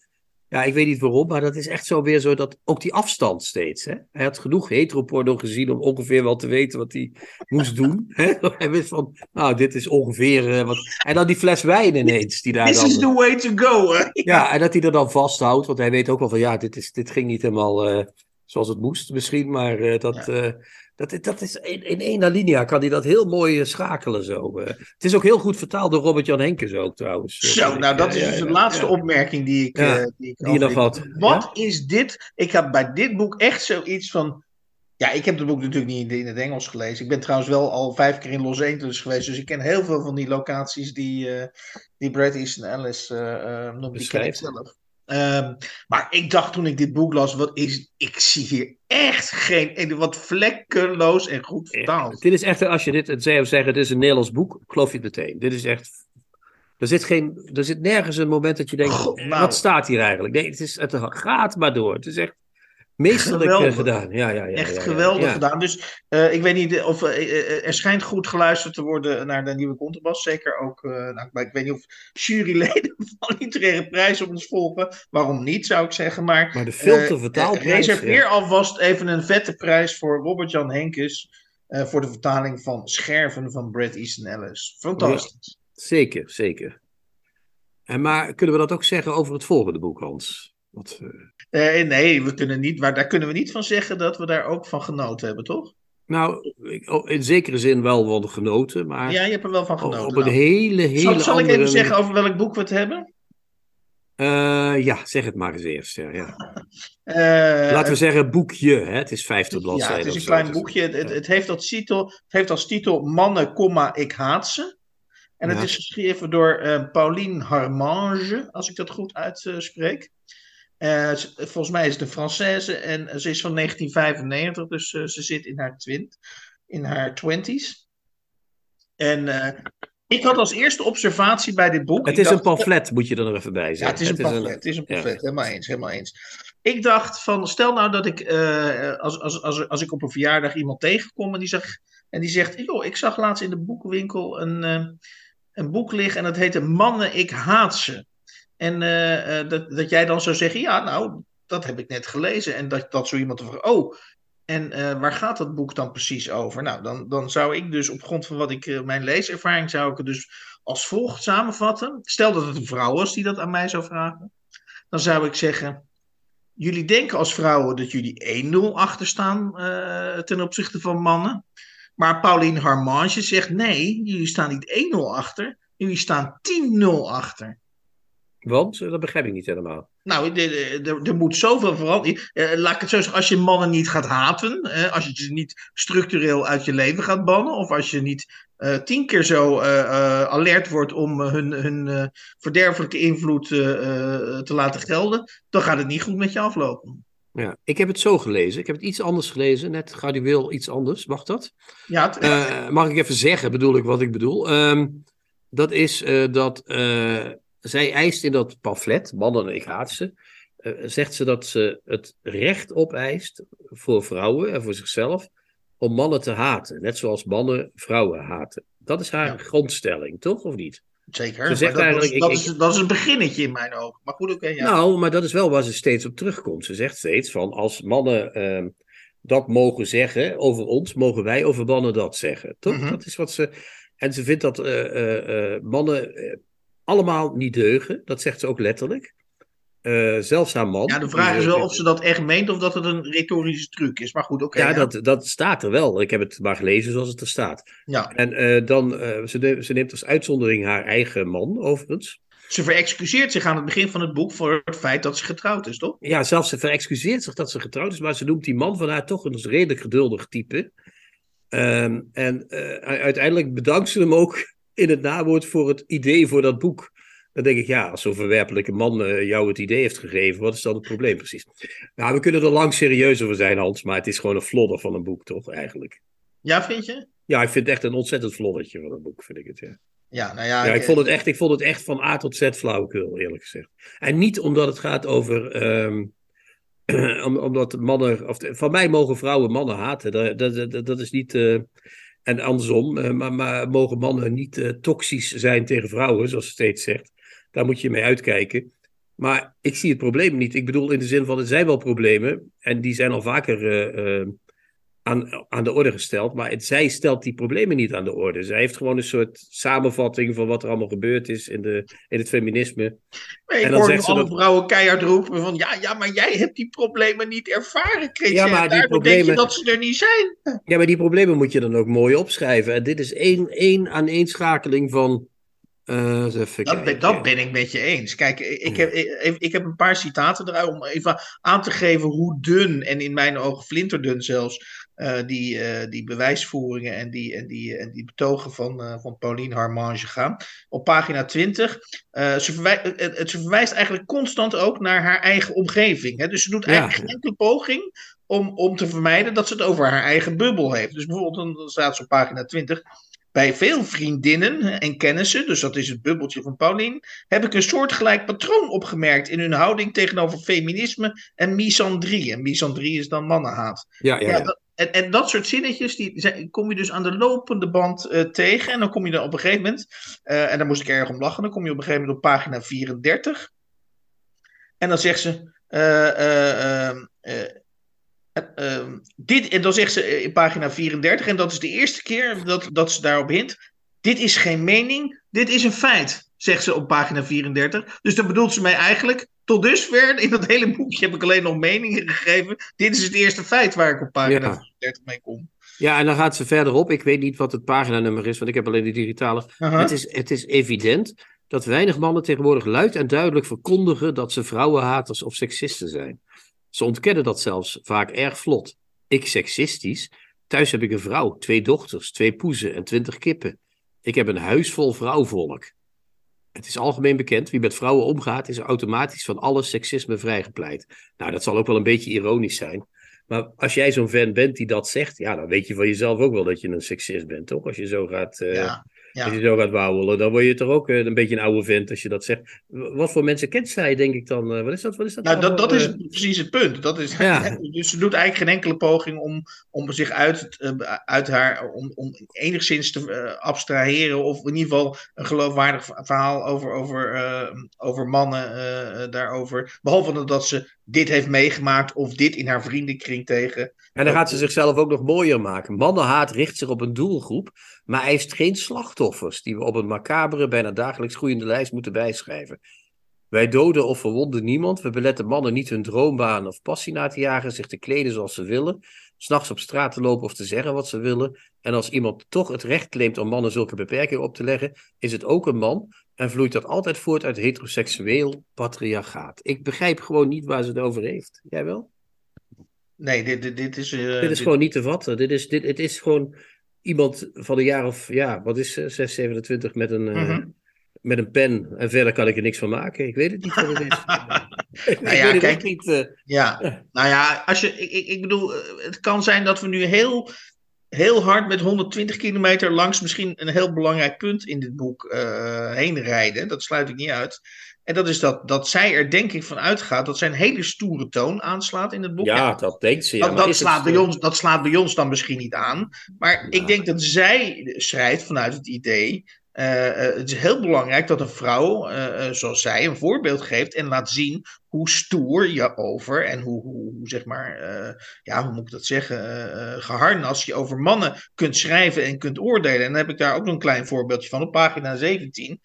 Ja, ik weet niet waarom, maar dat is echt zo weer zo dat ook die afstand steeds. Hè? Hij had genoeg heteroporno gezien om ongeveer wel te weten wat hij moest doen. Hè? Hij wist van, nou, dit is ongeveer eh, wat. En dan die fles wijn ineens, die daar This dan. is the way to go. hè. Ja, en dat hij er dan vasthoudt, want hij weet ook wel van, ja, dit, is, dit ging niet helemaal eh, zoals het moest misschien, maar eh, dat, dat, dat is in, in één alinea kan hij dat heel mooi eh, schakelen zo. eh. Het is ook heel goed vertaald door Robert-Jan Henkes ook trouwens. Zo, nou ik. dat is dus de laatste opmerking die ik, eh, die ik die nog had, Wat is dit? Ik heb bij dit boek echt zoiets van. Ja, ik heb het boek natuurlijk niet in, het Engels gelezen. Ik ben trouwens wel al vijf keer in Los Angeles geweest. Dus ik ken heel veel van die locaties die, die Brad Easton Ellis eh, noemt. Die ken ik zelf. Ehm, maar ik dacht toen ik dit boek las, wat is, ik zie hier echt geen, wat vlekkeloos en goed vertaald. Dit is echt, als je dit het zou zeggen, het is een Nederlands boek, geloof je het meteen. Dit is echt, er zit, geen, er zit nergens een moment dat je denkt, nou. wat staat hier eigenlijk? Nee, het, is, het gaat maar door. Het is echt meesterlijk eh, Geweldig. gedaan. Ja, ja, ja, Echt ja, ja. geweldig Ja. gedaan. Dus eh, ik weet niet of eh, eh, er schijnt goed geluisterd te worden naar de nieuwe Contrabas. Zeker ook, eh, nou, maar ik weet niet of juryleden van literaire prijs op ons volgen. Waarom niet, zou ik zeggen. Maar, Maar de film te eh, vertaalprijs, eh, reserveer alvast even een vette prijs voor Robert-Jan Henkes. eh, voor de vertaling van Scherven van Bret Easton Ellis. Fantastisch. Zeker, zeker. En maar kunnen we dat ook zeggen over het volgende boek, Hans? Wat, eh, Eh, nee, we kunnen niet, maar daar kunnen we niet van zeggen dat we daar ook van genoten hebben, toch? nou, oh, in zekere zin wel van genoten, maar Ja, je hebt er wel van genoten. op een nou. hele, hele zal, zal ik even zeggen over welk boek we het hebben? Eh, ja, zeg het maar eens eerst. Ja, ja. Laten we zeggen boekje, hè? het is 50 Ja, bladzijden. het is een klein is- boekje. Het, het, ja. het heeft, als titel, het heeft als titel Mannen, komma, ik haat ze. En het Ja. is geschreven door eh, Pauline Harmange, als ik dat goed uitspreek. Eh, volgens mij is het een Française en ze is van 1995, dus eh, ze zit in haar twint, in haar twenties. En eh, ik had als eerste observatie bij dit boek. Het is een pamflet, moet je er nog even bij ja, zeggen. het is een pamflet. Het is een ja. pamflet. Helemaal eens, helemaal eens. Ik dacht van, stel nou dat ik, als, als, als, als ik op een verjaardag iemand tegenkom en die, zegt, en die zegt, joh, ik zag laatst in de boekenwinkel een, een boek liggen en dat heette Mannen, ik haat ze. En eh, eh, dat, dat jij dan zou zeggen, ja, nou, dat heb ik net gelezen. En dat, dat zo iemand vragen, oh, En uh, waar gaat dat boek dan precies over? Nou, dan, dan zou ik dus op grond van wat ik, mijn leeservaring, zou ik het dus als volgt samenvatten. Stel dat het een vrouw was die dat aan mij zou vragen. Dan zou ik zeggen, jullie denken als vrouwen dat jullie 1-0 achter staan uh, ten opzichte van mannen. Maar Pauline Harmange zegt, nee, jullie staan niet 1-0 achter, jullie staan 10-0 achter. Want? Dat begrijp ik niet helemaal. Nou, er moet zoveel veranderen. Laat ik het zo zeggen, als je mannen niet gaat haten, als je ze niet structureel uit je leven gaat bannen, of als je niet uh, tien keer zo uh, uh, alert wordt om hun, hun verderfelijke invloed te laten gelden, dan gaat het niet goed met je aflopen. Ja, ik heb het zo gelezen. Ik heb het iets anders gelezen, net gradueel iets anders. Mag dat? Ja. Het... mag ik even zeggen, bedoel ik wat ik bedoel? Um, dat is dat zij eist in dat pamflet, Mannen en ik haat ze, zegt ze dat ze het recht opeist voor vrouwen en voor zichzelf om mannen te haten. Net zoals mannen vrouwen haten. Dat is haar ja. grondstelling, toch? Of niet? Zeker. Ze zegt dat, eigenlijk, dat, ik, is, dat is een beginnetje in mijn ogen. Maar goed, oké. Okay, ja. Nou, maar dat is wel waar ze steeds op terugkomt. Ze zegt steeds van als mannen uh, dat mogen zeggen over ons, mogen wij over mannen dat zeggen. Toch? Mm -hmm. Dat is wat ze. En ze vindt dat uh, uh, mannen allemaal niet deugen. Dat zegt ze ook letterlijk. Uh, zelfs haar man. Ja, de vraag is wel of ze dat echt meent of dat het een retorische truc is. Maar goed, oké. Okay, ja, ja, Dat, dat staat er wel. Ik heb het maar gelezen zoals het er staat. Ja. En uh, dan, uh, ze, de, ze neemt als uitzondering haar eigen man, overigens. Ze verexcuseert zich aan het begin van het boek voor het feit dat ze getrouwd is, toch? Ja, zelfs ze verexcuseert zich dat ze getrouwd is, maar ze noemt die man van haar toch een redelijk geduldig type. Um, en uiteindelijk bedankt ze hem ook in het nawoord voor het idee voor dat boek. Dan denk ik, ja, als zo'n verwerpelijke man uh, jou het idee heeft gegeven, wat is dan het probleem precies? Nou, we kunnen er lang serieus over zijn, Hans, maar het is gewoon een flodder van een boek, toch, eigenlijk? Ja, vind je? Ja, ik vind het echt een ontzettend floddertje van een boek, vind ik het, ja. Ja, nou ja, ja ik, vond het echt, ik vond het echt van A tot Z flauwekul, eerlijk gezegd. En niet omdat het gaat over... Um, omdat mannen... Of, van mij mogen vrouwen mannen haten. Dat, dat, dat, dat is niet... Uh, en andersom, uh, maar, maar, mogen mannen niet uh, toxisch zijn tegen vrouwen, zoals ze steeds zegt. Daar moet je mee uitkijken. Maar ik zie het probleem niet. Ik bedoel in de zin van, er zijn wel problemen. En die zijn al vaker uh, aan, aan de orde gesteld. Maar het, zij stelt die problemen niet aan de orde. Zij heeft gewoon een soort samenvatting van wat er allemaal gebeurd is in, de, in het feminisme. Ik en dan hoor zegt alle dat... vrouwen keihard roepen van... Ja, ja, maar jij hebt die problemen niet ervaren, Christian. Ja, maar die problemen... denk je dat ze er niet zijn. Ja, maar die problemen moet je dan ook mooi opschrijven. En dit is één, één aaneenschakeling van uh, dat, ben, dat, ben, ik met je eens. Kijk, ik heb, ik, ik heb een paar citaten eruit om even aan te geven hoe dun, en in mijn ogen flinterdun zelfs, uh, die, uh, die bewijsvoeringen en die, en die, en die betogen van, van Pauline Harmange gaan. Op pagina 20. ze, verwijst, het, ze verwijst eigenlijk constant ook naar haar eigen omgeving. Hè? Dus ze doet eigenlijk geen enkele poging om, om te vermijden dat ze het over haar eigen bubbel heeft. Dus bijvoorbeeld, dan staat ze op pagina 20. Bij veel vriendinnen en kennissen, dus dat is het bubbeltje van Paulien, heb ik een soortgelijk patroon opgemerkt in hun houding tegenover feminisme en misandrie. En misandrie is dan mannenhaat. Ja, ja, ja. Dat, en, en, dat soort zinnetjes, die kom je dus aan de lopende band uh, tegen. En dan kom je er op een gegeven moment, uh, en daar moest ik erg om lachen, dan kom je op een gegeven moment op pagina 34. En dan zegt ze, uh, uh, dit, en dan zegt ze in pagina 34, en dat is de eerste keer dat, dat ze daarop hint. Dit is geen mening, dit is een feit, zegt ze op pagina 34. Dus dan bedoelt ze mij eigenlijk, tot dusver, in dat hele boekje heb ik alleen nog meningen gegeven. Dit is het eerste feit waar ik op pagina ja. 34 mee kom. Ja, en dan gaat ze verderop. Ik weet niet wat het paginanummer is, want ik heb alleen de digitale. Uh -huh. het, is, het is evident dat weinig mannen tegenwoordig luid en duidelijk verkondigen dat ze vrouwenhaters of seksisten zijn. Ze ontkennen dat zelfs vaak erg vlot. Ik seksistisch. Thuis heb ik een vrouw, twee dochters, twee poezen en twintig kippen. Ik heb een huis vol vrouwvolk. Het is algemeen bekend, wie met vrouwen omgaat, is automatisch van alle seksisme vrijgepleit. Nou, dat zal ook wel een beetje ironisch zijn. Maar als jij zo'n fan bent die dat zegt, ja, dan weet je van jezelf ook wel dat je een seksist bent, toch? Als je zo gaat. Uh, ja. Ja. Als je zo gaat wauwelen, dan word je toch ook een beetje een oude vent als je dat zegt. Wat voor mensen kent zij, denk ik dan? Wat is dat? Wat is dat nou, dat, dat is precies het punt. Dat is, ja. Dus ze doet eigenlijk geen enkele poging om, om zich uit, uit haar, om, om enigszins te abstraheren. Of in ieder geval een geloofwaardig verhaal over, over, uh, over mannen uh, daarover. Behalve dat ze dit heeft meegemaakt of dit in haar vriendenkring tegen. En dan gaat ze zichzelf ook nog mooier maken. Mannenhaat richt zich op een doelgroep, maar eist geen slachtoffers die we op een macabere, bijna dagelijks groeiende lijst moeten bijschrijven. Wij doden of verwonden niemand. We beletten mannen niet hun droombaan of passie na te jagen, zich te kleden zoals ze willen, s'nachts op straat te lopen of te zeggen wat ze willen. En als iemand toch het recht claimt om mannen zulke beperkingen op te leggen, is het ook een man en vloeit dat altijd voort uit heteroseksueel patriarchaat. Ik begrijp gewoon niet waar ze het over heeft. Jij wel? Nee, dit, dit, dit is. Uh, dit is gewoon niet te vatten. Dit is, dit, het is gewoon iemand van een jaar of, ja, wat is 6, 27 met een. Uh, mm-hmm met een pen en verder kan ik er niks van maken. Ik weet het niet wat het is. nou ja, kijk, niet, uh... ja. nou ja, als je, ik, ik bedoel, eh, het kan zijn dat we nu heel, heel hard met 120 kilometer langs misschien een heel belangrijk punt in dit boek uh, heen rijden. Dat sluit ik niet uit. En dat is dat, dat zij er denk ik van uitgaat dat zij een hele stoere toon aanslaat in het boek. Ja, ja dat denkt ze. Ja, dat, dat slaat bij ons, dat slaat bij ons dan misschien niet aan. Maar ik denk dat zij schrijft vanuit het idee het is heel belangrijk dat een vrouw, uh, zoals zij, een voorbeeld geeft en laat zien hoe stoer je over en hoe, hoe, zeg maar, ja, hoe moet ik dat zeggen, geharnast je over mannen kunt schrijven en kunt oordelen. En dan heb ik daar ook nog een klein voorbeeldje van op pagina 17.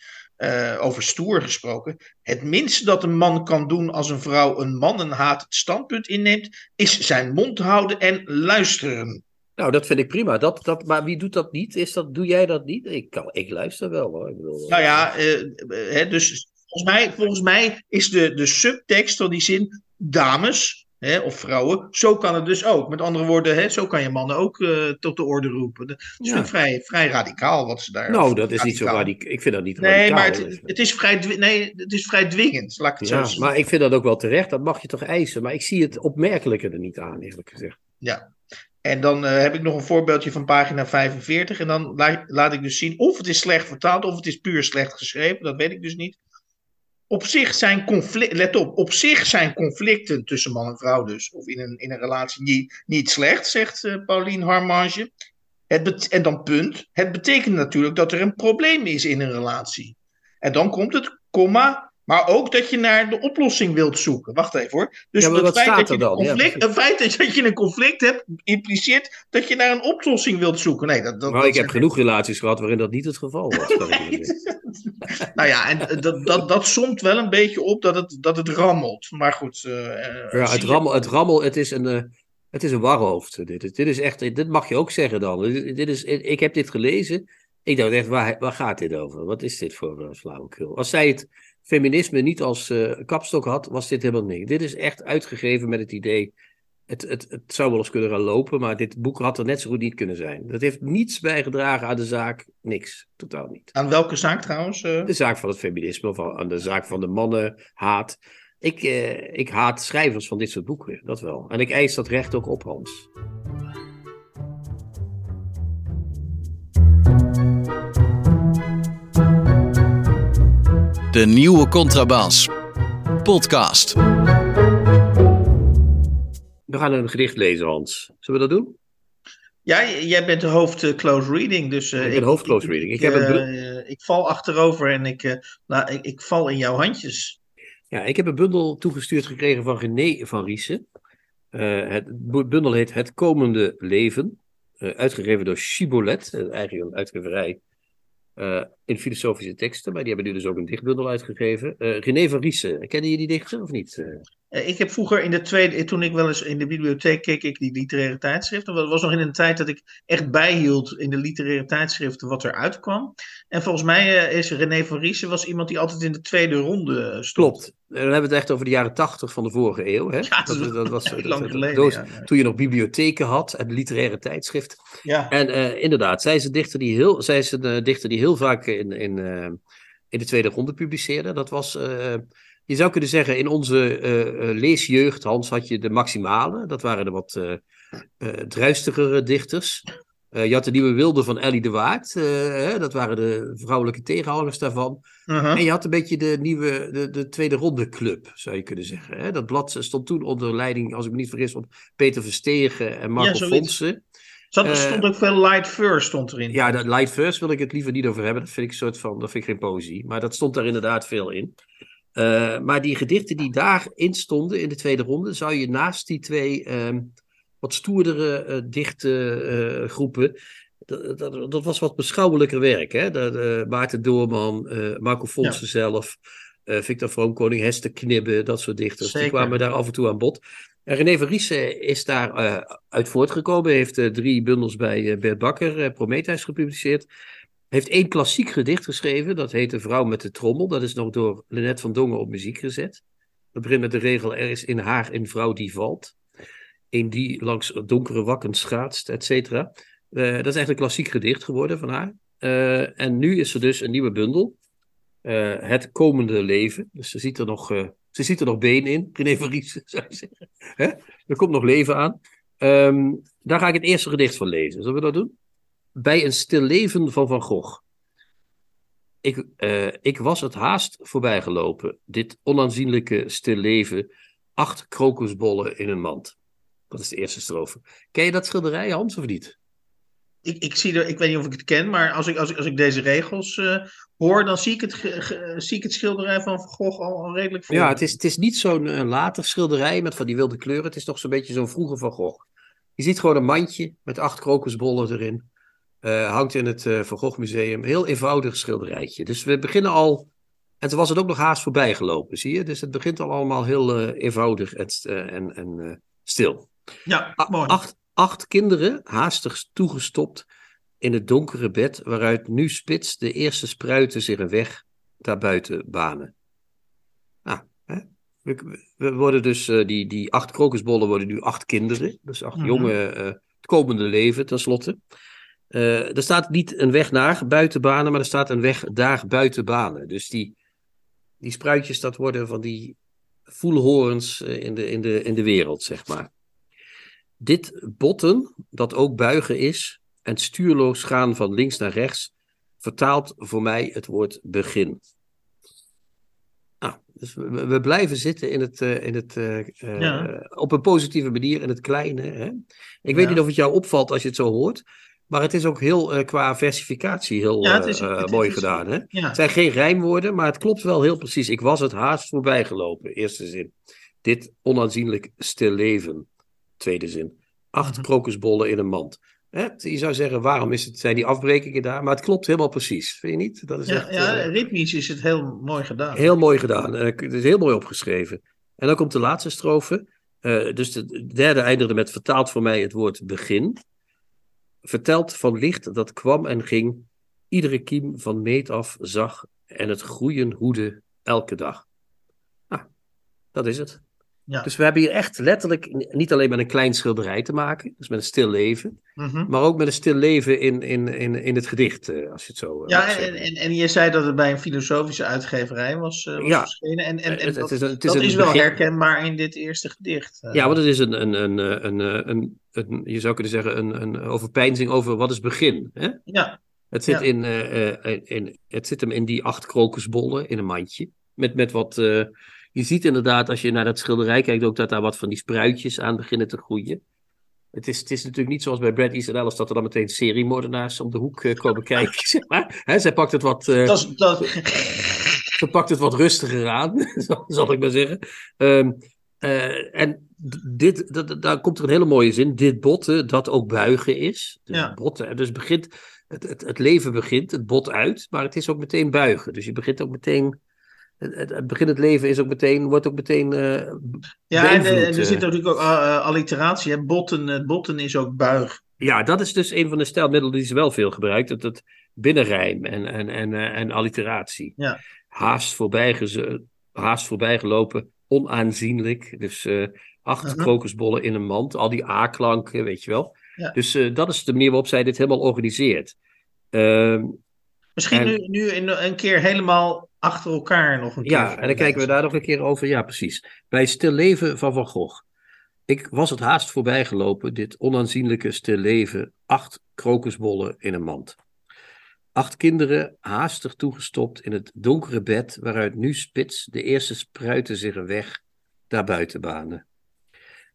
over stoer gesproken. Het minste dat een man kan doen als een vrouw een mannenhaat standpunt inneemt, is zijn mond houden en luisteren. Nou, dat vind ik prima. Dat, dat, maar wie doet dat niet? Is dat, doe jij dat niet? Ik, kan, ik luister wel hoor. Ik bedoel, nou ja, uh, hè, dus volgens mij, volgens mij is de, de subtekst van die zin dames hè, of vrouwen. Zo kan het dus ook. Met andere woorden, hè, zo kan je mannen ook uh, tot de orde roepen. Dat is ja. vrij, vrij radicaal wat ze daar. Nou, dat is niet zo radicaal. Ik vind dat niet nee, radicaal. Nee, maar het, het, is vrij, nee, het is vrij dwingend. Laat ik het ja, zo maar ik vind dat ook wel terecht. Dat mag je toch eisen. Maar ik zie het opmerkelijke er niet aan, eerlijk gezegd. Ja. En dan uh, heb ik nog een voorbeeldje van pagina 45. En dan laat, ik dus zien of het is slecht vertaald of het is puur slecht geschreven. Dat weet ik dus niet. Op zich zijn conflicten, let op, op zich zijn conflicten tussen man en vrouw dus, of in een, in een relatie niet, niet slecht, zegt uh, Paulien Harmange. Het en dan punt. Het betekent natuurlijk dat er een probleem is in een relatie. En dan komt het, komma, maar ook dat je naar de oplossing wilt zoeken. Wacht even hoor. Dus ja, het, feit dat je dan? conflict, ja, het feit dat je een conflict hebt, impliceert dat je naar een oplossing wilt zoeken. Nee, dat, dat, maar dat ik heb genoeg relaties gehad waarin dat niet het geval was. nou ja, en dat, dat, dat somt wel een beetje op dat het, dat het rammelt. Maar goed. Uh, ja, het, rammel, het rammel, het is een. Uh, het is een warhoofd. Dit, dit is echt, dit mag je ook zeggen dan. Dit is, ik heb dit gelezen. Ik dacht echt, waar, waar gaat dit over? Wat is dit voor uh, flauwekul? Als zij het feminisme niet als uh, kapstok had, was dit helemaal niks. Dit is echt uitgegeven met het idee. Het, het, het zou wel eens kunnen gaan lopen, maar dit boek had er net zo goed niet kunnen zijn. Dat heeft niets bijgedragen aan de zaak. Niks. Totaal niet. Aan welke zaak trouwens? Uh... De zaak van het feminisme, of aan de zaak van de mannenhaat. Ik, uh, ik haat schrijvers van dit soort boeken, dat wel. En ik eis dat recht ook op, Hans. De nieuwe Contrabas. Podcast. We gaan een gedicht lezen, Hans. Zullen we dat doen? Ja, jij bent de hoofd close reading. Dus, uh, ik ben hoofd close reading. Ik, heb een uh, ik val achterover en ik, nou, ik, ik, val in jouw handjes. Ja, ik heb een bundel toegestuurd gekregen van René van Riesen. het bundel heet Het Komende Leven. uitgegeven door Chibolet, eigenlijk een uitgeverij uh, in filosofische teksten, maar die hebben nu dus ook een dichtbundel uitgegeven. Uh, René Riesen, kennen jullie die dichter of niet? Uh... Ik heb vroeger in de tweede, toen ik wel eens in de bibliotheek keek, ik die literaire tijdschriften. Dat was nog in een tijd dat ik echt bijhield in de literaire tijdschriften wat er uitkwam. En volgens mij is René van Riesen was iemand die altijd in de tweede ronde stond. Klopt. Dan hebben we het echt over de jaren tachtig van de vorige eeuw. Hè? Ja, dat, dat, dat was lang geleden. Doos, ja, ja. Toen je nog bibliotheken had en literaire tijdschriften. Ja. En uh, inderdaad, zij is een dichter die heel, zij is een dichter die heel vaak in, in, uh, in de tweede ronde publiceerde. Dat was, je zou kunnen zeggen, in onze leesjeugd, Hans, had je de maximale. Dat waren de wat druistigere dichters. Uh, je had de nieuwe wilde van Ellie de Waard. Uh, hè, dat waren de vrouwelijke tegenhangers daarvan. Uh -huh. En je had een beetje de nieuwe, de, de tweede ronde club, zou je kunnen zeggen. Hè? Dat blad stond toen onder leiding, als ik me niet vergis, van Peter Verstegen en Marco ja, Fonsen. Zat, er stond ook veel light first stond erin. Ja, dat light first wil ik het liever niet over hebben. Dat vind ik soort van, dat vind ik geen poëzie. Maar dat stond daar inderdaad veel in. Eh, maar die gedichten die daarin stonden in de tweede ronde, zou je naast die twee ehm, wat stoerdere uh, dichte groepen. Dat, dat, dat, was wat beschouwelijker werk. Hè? Dat, Maarten Doorman, Marco Fonsen zelf, Victor Vroomkoning, Hester Knibbe, dat soort dichters. Die kwamen daar af en toe aan bod. En René van Riesen is daar uit voortgekomen. heeft drie bundels bij Bert Bakker, Prometheus, gepubliceerd heeft één klassiek gedicht geschreven. Dat heet De Vrouw met de Trommel. Dat is nog door Lennet van Dongen op muziek gezet. Dat begint met de regel: Er is in haar een vrouw die valt. Een die langs donkere wakken schaatst, et cetera. Uh, dat is eigenlijk een klassiek gedicht geworden van haar. Uh, en nu is er dus een nieuwe bundel. Uh, het komende leven. Dus ze ziet er nog, ze ziet er nog been in. René van zou je zeggen. Hè? Er komt nog leven aan. Um, daar ga ik het eerste gedicht van lezen. Zullen we dat doen? Bij een stil leven van Van Gogh. Ik, uh, ik was het haast voorbijgelopen, dit onaanzienlijke stil leven, acht krokusbollen in een mand. Dat is de eerste strofe. Ken je dat schilderij, Hans, of niet? Ik, ik, zie er, ik weet niet of ik het ken, maar als ik, als ik, als ik deze regels uh, hoor, dan zie ik, het, zie ik het schilderij van Van Gogh al, al redelijk voor. Ja, het is, het is niet zo'n later schilderij met van die wilde kleuren. Het is toch zo'n beetje zo'n vroege Van Gogh. Je ziet gewoon een mandje met acht krokusbollen erin. Uh, hangt in het uh, Van Gogh Museum. Heel eenvoudig schilderijtje. Dus we beginnen al. En toen was het ook nog haast voorbij gelopen, zie je? Dus het begint al allemaal heel uh, eenvoudig en, en, en stil. Ja, mooi. Acht, acht kinderen, haastig toegestopt in het donkere bed, waaruit nu spits de eerste spruiten zich een weg daarbuiten banen. Nou, hè? We, we, worden dus, die, die acht krokusbollen worden nu acht kinderen. Dus acht mm -hmm. jonge, het komende leven tenslotte. Uh, er staat niet een weg naar buitenbanen, maar er staat een weg daar buitenbanen. Dus die, die spruitjes, dat worden van die voelhorens in de, in, de, in de wereld, zeg maar. Dit botten, dat ook buigen is, en stuurloos gaan van links naar rechts, vertaalt voor mij het woord begin. Nou, dus we, we blijven zitten in het, uh, in het, uh, ja. op een positieve manier in het kleine. Hè? Ik weet niet of het jou opvalt als je het zo hoort. Maar het is ook heel uh, qua versificatie heel ja, is, uh, mooi is, gedaan. Hè? Ja. Het zijn geen rijmwoorden, maar het klopt wel heel precies. Ik was het haast voorbij gelopen, eerste zin. Dit onaanzienlijk stil leven, tweede zin. Acht mm -hmm. krokusbollen in een mand. Hè? Je zou zeggen, waarom is het, zijn die afbrekingen daar? Maar het klopt helemaal precies, vind je niet? Dat is ja, echt, ja, ritmisch is het heel mooi gedaan. Heel mooi gedaan. Het is heel mooi opgeschreven. En dan komt de laatste strofe. dus de derde eindigde met vertaald voor mij het woord begin vertelt van licht dat kwam en ging, iedere kiem van meet af zag en het groeien hoede elke dag. Nou, dat is het. Ja. Dus we hebben hier echt letterlijk niet alleen met een klein schilderij te maken, dus met een stil leven, mm -hmm. maar ook met een stil leven in, in, in, in het gedicht, uh, als je het zo. Uh, ja, en, en, en je zei dat het bij een filosofische uitgeverij was, uh, was ja. verschenen. En, en, en het, dat, het is, het is, dat is wel begin... herkenbaar in dit eerste gedicht. Ja, want het is een, een, een, een, een, een, een je zou kunnen zeggen, een, een overpeinzing over wat is begin. Hè? Ja. Het zit, ja. in, in, in, het zit hem in die acht krokusbollen in een mandje. Met, met wat je ziet inderdaad, als je naar dat schilderij kijkt, ook dat daar wat van die spruitjes aan beginnen te groeien. Het is, het is natuurlijk niet zoals bij Brad Easton Ellis dat er dan meteen seriemoordenaars om de hoek uh, komen kijken. Zeg maar. He, zij pakt het wat. Uh, dat, dat... Ze pakt het wat rustiger aan, zal ik maar zeggen. Um, uh, en dit, dat, daar komt er een hele mooie zin. Dit botten dat ook buigen is. Dus, ja. botten, dus begint, het, het, het leven begint, het bot uit, maar het is ook meteen buigen. Dus je begint ook meteen het, het begin het leven is ook meteen, wordt ook meteen. Uh, ja, en, en, er zit natuurlijk ook uh, alliteratie. Hè? Botten, botten is ook buig. Ja, dat is dus een van de stijlmiddelen die ze wel veel gebruikt. Het, het binnenrijm en, en, en, en alliteratie. Ja. Haast, voorbij haast voorbijgelopen, onaanzienlijk. Dus uh, acht -huh. krokusbollen in een mand. Al die A-klanken, weet je wel. Ja. Dus dat is de manier waarop zij dit helemaal organiseert. Misschien en... nu, nu een keer helemaal achter elkaar nog een keer. Ja, en dan kijken we daar nog een keer over. Ja, precies. Bij Stil Leven van Van Gogh. Ik was het haast voorbijgelopen, dit onaanzienlijke stil leven. Acht krokusbollen in een mand. Acht kinderen haastig toegestopt in het donkere bed, waaruit nu spits de eerste spruiten zich een weg daarbuiten banen.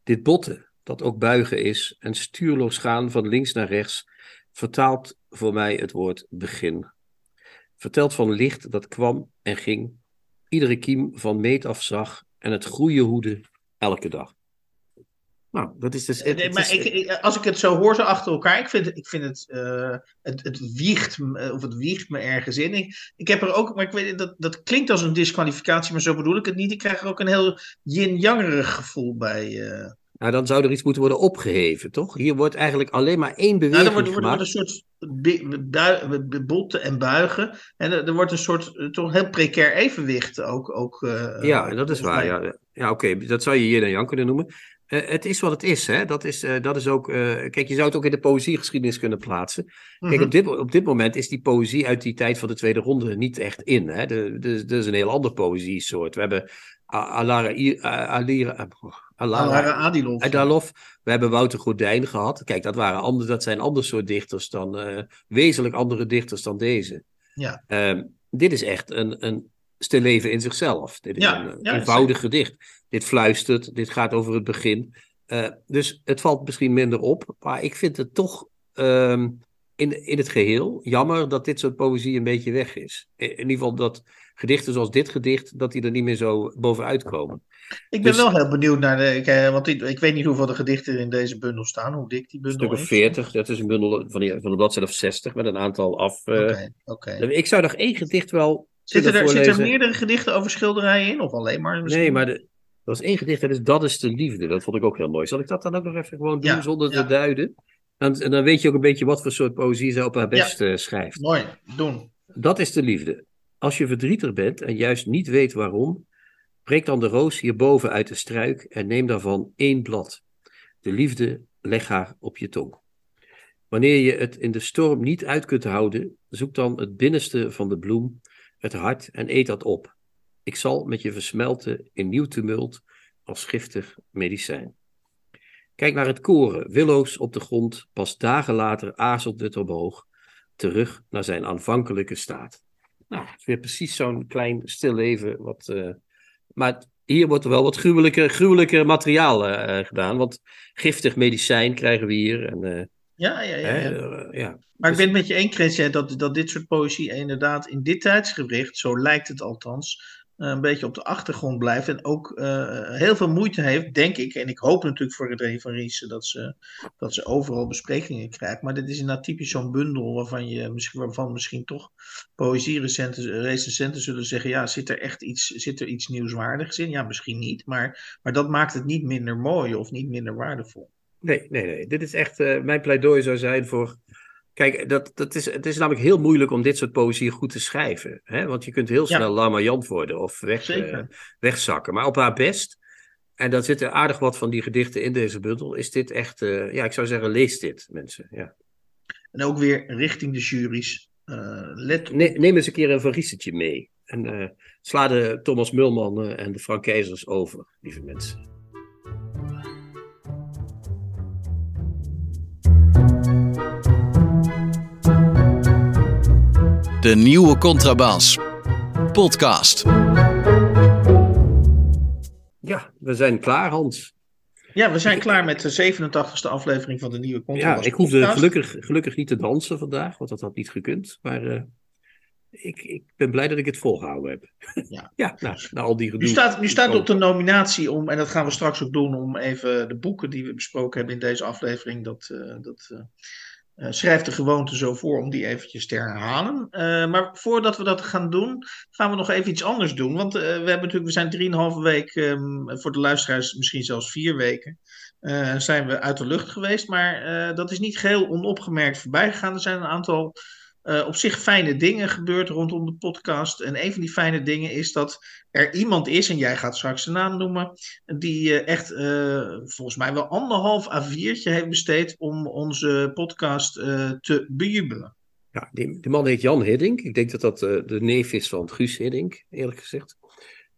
Dit botten, dat ook buigen is, en stuurloos gaan van links naar rechts, vertaalt voor mij het woord begin vertelt van licht dat kwam en ging, iedere kiem van meet afzag en het groeien hoede elke dag. Nou, dat is dus. Nee, het maar is- ik, ik- als ik het zo hoor, zo achter elkaar, ik vind, het- ik vind het, eh, het, het wiegt, me- eh, of het wiegt me ergens in. Ik, ik heb er ook, maar ik weet, dat, dat klinkt als een disqualificatie, maar zo bedoel ik het niet. Ik krijg er ook een heel yin-yangerig gevoel bij. eh. Nou, dan zou er iets moeten worden opgeheven, toch? Hier wordt eigenlijk alleen maar één beweging Nou, er wordt, er een soort botten en buigen. En er, er wordt een soort, eh, toch heel precair evenwicht ook. ook eh, Ja, dat is waar. Ja, ja oké, dat zou je yin en yang kunnen noemen. Eh, het is wat het is, hè? Dat is, dat is ook. kijk, je zou het ook in de poëziegeschiedenis kunnen plaatsen. Kijk, Mhm. op dit, op dit moment is die poëzie uit die tijd van de tweede ronde niet echt in. Hè? De, de, dat is een heel ander poëziesoort. We hebben Alara, I- A- Alira, eh, Alara, Adilov. Adalov. We hebben Wouter Gordijn gehad. Kijk, dat, waren andere, dat zijn ander soort dichters dan. eh, wezenlijk andere dichters dan deze. Ja. Ehm, dit is echt een, een stilleven in zichzelf. Dit is Ja, een ja, eenvoudig gedicht. Dit fluistert, dit gaat over het begin. Eh, dus het valt misschien minder op. Maar ik vind het toch ehm, in, in het geheel jammer dat dit soort poëzie een beetje weg is. In, in ieder geval dat gedichten zoals dit gedicht, dat die er niet meer zo bovenuit komen. Ik ben dus- wel heel benieuwd naar de. Ik, eh, want ik, ik weet niet hoeveel de gedichten in deze bundel staan, hoe dik die bundel is. 40, dat is een bundel van, die, van de bladzijde of 60 met een aantal af. eh, Oké, oké. Ik zou nog één gedicht wel. Zitten er, zitten er meerdere gedichten over schilderijen in? Of alleen maar misschien? Nee, maar de, er was één gedicht, dat is Dat is de liefde. Dat vond ik ook heel mooi. Zal ik dat dan ook nog even gewoon doen Ja, zonder ja. te duiden? Dan, en dan weet je ook een beetje wat voor soort poëzie zij op haar best eh, schrijft. Mooi, doen. Dat is de liefde. Als je verdrietig bent en juist niet weet waarom, breek dan de roos hierboven uit de struik en neem daarvan één blad. De liefde, leg haar op je tong. Wanneer je het in de storm niet uit kunt houden, zoek dan het binnenste van de bloem, het hart, en eet dat op. Ik zal met je versmelten in nieuw tumult als giftig medicijn. Kijk naar het koren, willoos op de grond, pas dagen later aarzelt het omhoog, terug naar zijn aanvankelijke staat. Nou, het is weer precies zo'n klein stil leven. Wat, eh, maar hier wordt er wel wat gruwelijker, gruwelijker materiaal eh, eh, gedaan. Want giftig medicijn krijgen we hier. En, Ja, ja, ja. hè, ja. ja. Maar ik ben het met je eens, Christian, dat, dat dit soort poëzie inderdaad in dit tijdsgericht, zo lijkt het althans, een beetje op de achtergrond blijft. En ook eh, heel veel moeite heeft, denk ik. En ik hoop natuurlijk voor het van Riesen dat ze, dat ze overal besprekingen krijgt. Maar dit is inderdaad typisch zo'n bundel waarvan, je, misschien, waarvan misschien toch poëzie-recensenten recensenten zullen zeggen: ja, zit er echt iets, zit er iets nieuwswaardigs in? Ja, misschien niet. Maar, maar dat maakt het niet minder mooi of niet minder waardevol. Nee, nee, nee. Dit is echt. eh, mijn pleidooi zou zijn voor. Kijk, dat, dat is, het is namelijk heel moeilijk om dit soort poëzie goed te schrijven. Hè? Want je kunt heel Ja. snel lamayant worden of weg, eh, wegzakken. Maar op haar best, en daar zitten aardig wat van die gedichten in deze bundel, is dit echt. eh, ja, ik zou zeggen, lees dit, mensen. Ja. En ook weer richting de juries. Eh, let Ne- neem eens een keer een variesetje mee. En sla de Thomas Mulman en de Frank Keizers over, lieve mensen. De nieuwe Contrabas. Podcast. Ja, we zijn klaar, Hans. Ja, we zijn klaar met de 87e aflevering van de nieuwe Ja, Contrabas ik hoefde gelukkig, gelukkig niet te dansen vandaag, want dat had niet gekund. Maar eh, ik, ik ben blij dat ik het volgehouden heb. Ja. ja nou, na al die gedoe. Nu staat, nu staat op de nominatie om, en dat gaan we straks ook doen, om even de boeken die we besproken hebben in deze aflevering, dat, eh, dat eh, eh, schrijft de gewoonte zo voor om die eventjes te herhalen. Eh, maar voordat we dat gaan doen, gaan we nog even iets anders doen. Want eh, we, hebben natuurlijk, we zijn drieënhalve week, ehm, voor de luisteraars misschien zelfs vier weken, zijn we uit de lucht geweest. Maar dat is niet geheel onopgemerkt voorbij gegaan. Er zijn een aantal eh, op zich fijne dingen gebeurd rondom de podcast. En een van die fijne dingen is dat er iemand is, en jij gaat straks de naam noemen, die eh, echt eh, volgens mij wel anderhalf A4'tje heeft besteed om onze podcast te bejubelen. Ja, die, die man heet Jan Hiddink. Ik denk dat dat de neef is van Guus Hiddink, eerlijk gezegd.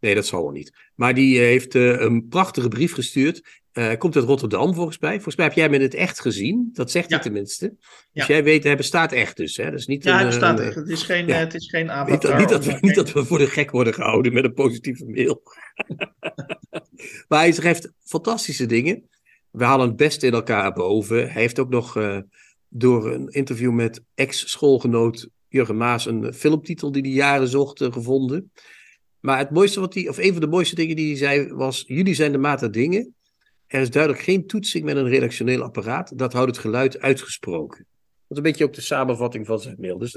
Nee, dat zal wel niet. Maar die heeft een prachtige brief gestuurd. Eh, komt uit Rotterdam volgens mij. Volgens mij heb jij hem in het echt gezien. Dat zegt Ja. hij tenminste. Dus Ja. jij weet, hij bestaat echt dus. Hè? Dat is niet Ja, hij eh, bestaat een, echt. Het is geen, ja. eh, het is geen Niet, dat- niet, dat we, niet dat we voor de gek worden gehouden met een positieve mail. maar hij schrijft fantastische dingen. We halen het best in elkaar boven. Hij heeft ook nog eh, door een interview met ex-schoolgenoot Jurgen Maas een filmtitel die hij jaren zocht eh, gevonden. Maar het mooiste wat hij, of een van de mooiste dingen die hij zei was: Jullie zijn de maat der dingen. Er is duidelijk geen toetsing met een redactioneel apparaat. Dat houdt het geluid uitgesproken. Dat is een beetje ook de samenvatting van zijn mail. Dus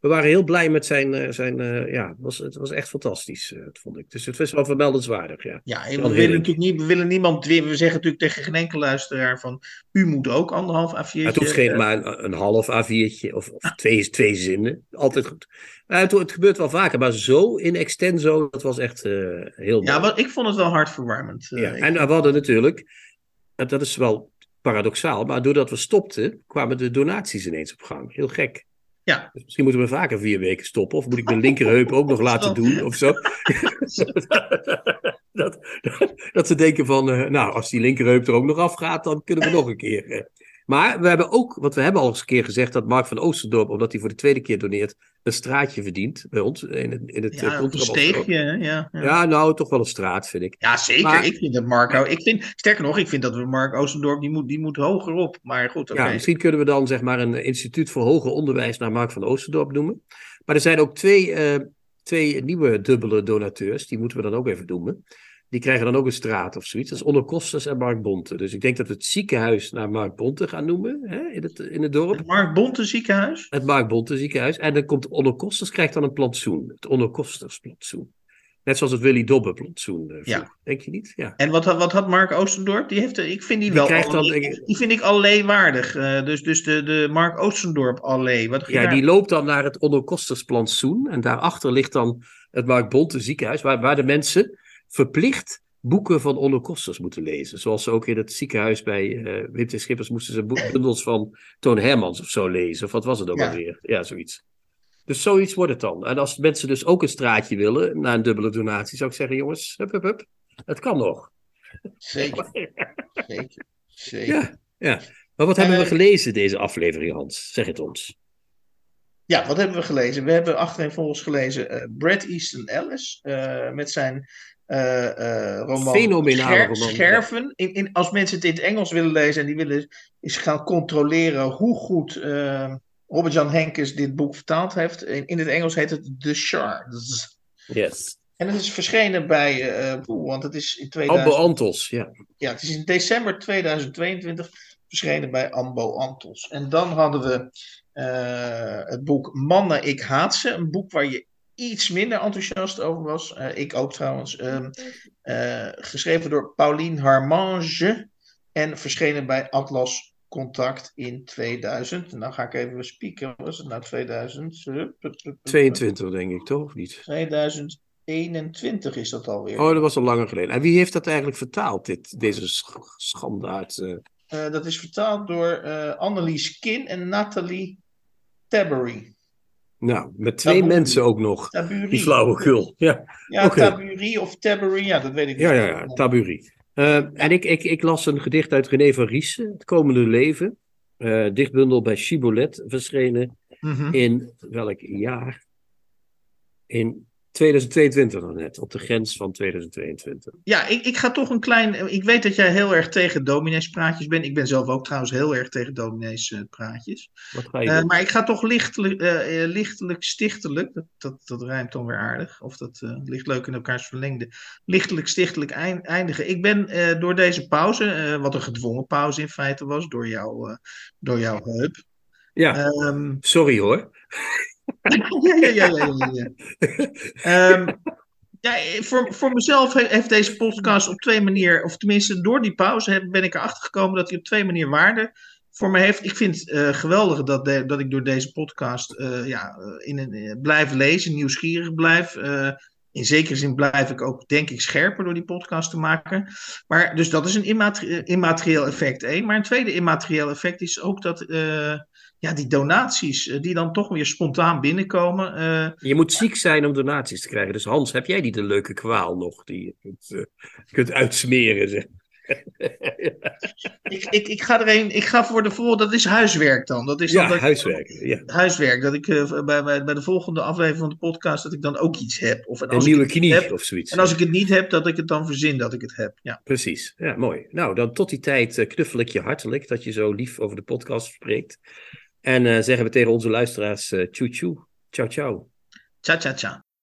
we waren heel blij met zijn. eh, zijn eh, ja, het was, het was echt fantastisch, eh, dat vond ik. Dus het was wel vermeldenswaardig. Ja. Ja, en we willen natuurlijk niet, we willen niemand. We zeggen natuurlijk tegen geen enkele luisteraar van, u moet ook anderhalf A4'tje. Het hoeft geen, maar een, een half A4'tje of, of twee, twee zinnen. Altijd goed. Maar het, het gebeurt wel vaker, maar zo in extenso, dat was echt eh, heel Ja, mooi. wat, ik vond het wel hartverwarmend. Eh, Ja, en we hadden natuurlijk, dat is wel paradoxaal, maar doordat we stopten, kwamen de donaties ineens op gang. Heel gek. Ja. Dus misschien moeten we vaker vier weken stoppen, of moet ik mijn linkerheup ook nog laten doen, of zo. dat, dat, dat ze denken van, eh, nou, als die linkerheup er ook nog afgaat, dan kunnen we nog een keer. Eh. Maar we hebben ook, want we hebben al eens een keer gezegd dat Mark van Oosterdorp, omdat hij voor de tweede keer doneert, een straatje verdient bij ons in het, in het eh, ja, een contrabasgroep. steegje, ja. Ja. Ja, nou, toch wel een straat, vind ik. Ja, zeker. Maar- ik vind dat Marco. Ik vind, sterker nog, ik vind dat we Mark Oostendorp, die moet, die moet hoger op. Maar goed, oké. Ja, misschien kunnen we dan zeg maar een instituut voor hoger onderwijs naar Mark van Oosterdorp noemen. Maar er zijn ook twee, eh, twee nieuwe dubbele donateurs, die moeten we dan ook even noemen. Die krijgen dan ook een straat of zoiets. Dat is Onno Kosters en Mark Bonte. Dus ik denk dat we het ziekenhuis naar Mark Bonte gaan noemen hè, in, het, in het dorp. Het Mark Bonte ziekenhuis. Het Mark Bonte ziekenhuis. En dan komt Onno Kosters krijgt dan een plantsoen. Het Onno Kosters plantsoen. Net zoals het Willy Dobbe plantsoen. eh, Ja. Denk je niet? Ja. En wat, had- wat had Mark Oostendorp? Die heeft, ik vind die, Die wel. krijgt dan, allee- ik- die vind ik allee waardig. Eh, dus, dus de, de Mark Oostendorp allee. Wat Ja, daar- die loopt dan naar het Onno Kosters plantsoen. En daarachter ligt dan het Mark Bonte ziekenhuis, waar, waar de mensen verplicht boeken van Onno Kosters moeten lezen. Zoals ze ook in het ziekenhuis bij eh Wim T. Schippers moesten ze bundels van Toon Hermans of zo lezen. Of wat was het ook Ja. alweer? Ja, zoiets. Dus zoiets wordt het dan. En als mensen dus ook een straatje willen, na een dubbele donatie, zou ik zeggen, jongens, hup, hup, hup. Het kan nog. Zeker, zeker, zeker. Ja, ja. Maar wat hebben we Eh, gelezen deze aflevering, Hans? Zeg het ons. Ja, wat hebben we gelezen? We hebben achtereenvolgens gelezen eh Brad Easton Ellis eh, met zijn roman Fenomenale Scher- roman, Scherven. In, in, als mensen het in het Engels willen lezen en die willen eens gaan controleren hoe goed eh, Robert-Jan Henkes dit boek vertaald heeft. In, in het Engels heet het The Shards. Yes. En het is verschenen bij, eh, want het is in 2000, Ambo Antos, ja. ja, het is in december 2022 verschenen bij Ambo Antos. En dan hadden we eh, het boek Mannen, ik haat ze. Een boek waar je iets minder enthousiast over was. Eh, ik ook trouwens. Ehm, eh, geschreven door Pauline Harmange. En verschenen bij Atlas Contact in 2000. Nou ga ik even spieken. Was het nou 2000? 22, denk ik, toch? Of niet? 2021 is dat alweer. Oh, dat was al langer geleden. En wie heeft dat eigenlijk vertaald, dit, deze sch schandaard? eh? Eh, dat is vertaald door eh Annelies Kin en Nathalie Tabury. Nou, met twee mensen ook nog. Tabury. Die flauwekul. Ja, Ja, Oké. Tabury of Tabury, ja, dat weet ik ja, niet. ja, ja taburie. Eh, En ik, ik, ik las een gedicht uit René van Riesen, Het komende leven. Eh, dichtbundel bij Chibolet, verschenen Mhm. in welk jaar? In 2022 dan net, op de grens van 2022. Ja, ik, ik ga toch een klein. Ik weet dat jij heel erg tegen domineespraatjes bent. Ik ben zelf ook trouwens heel erg tegen domineespraatjes. Wat ga je Eh maar ik ga toch lichtelijk, eh, eh, lichtelijk stichtelijk. Dat, dat, dat rijmt dan weer aardig. Of dat eh, ligt leuk in elkaars verlengde. Lichtelijk stichtelijk eind- eindigen. Ik ben eh, door deze pauze, eh, wat een gedwongen pauze in feite was, door, jou, eh, door jouw heup. Ja, Ehm, sorry hoor. Ja, ja, ja, ja, ja. ja. Ehm, voor, voor mezelf he- heeft deze podcast op twee manieren, of tenminste door die pauze ben ik erachter gekomen dat hij op twee manieren waarde voor me heeft. Ik vind het eh, geweldig dat, dat ik door deze podcast eh, ja, eh, in een, blijf lezen, nieuwsgierig blijf. In zekere zin blijf ik ook, denk ik, scherper door die podcast te maken. Maar, dus dat is een eh, immaterieel effect één. Maar een tweede immaterieel effect is ook dat eh, ja, die donaties, eh, die dan toch weer spontaan binnenkomen. Je moet ziek zijn om donaties te krijgen. Dus Hans, heb jij niet de leuke kwaal nog die je kunt, kunt uitsmeren? Zeg. ik, ik, ik ga er een, ik ga voor de volgende, dat is huiswerk dan. Dat is ja, dat, huiswerk. Ja. Huiswerk, dat ik eh, bij, bij, bij de volgende aflevering van de podcast, dat ik dan ook iets heb. Of, en Een nieuwe ik knie heb, of zoiets. en als ik het niet heb, dat ik het dan verzin dat ik het heb. Ja. Precies. Ja, mooi. Nou, dan tot die tijd eh, knuffel ik je hartelijk dat je zo lief over de podcast spreekt. En eh, zeggen we tegen onze luisteraars: uh, tjoe tjoe. Ciao, ciao. Tja, tja, tja.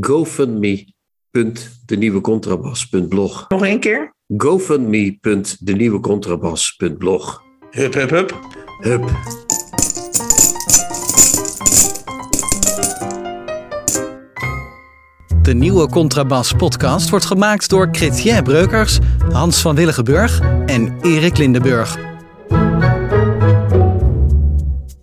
gofundme.denieuwecontrabas.blog. Nog één keer? gofundme.denieuwecontrabas.blog. Hup, hup, hup. Hup. De nieuwe Contrabas podcast wordt gemaakt door Chrétien Breukers, Hans van Willigenburg en Erik Lindenburg.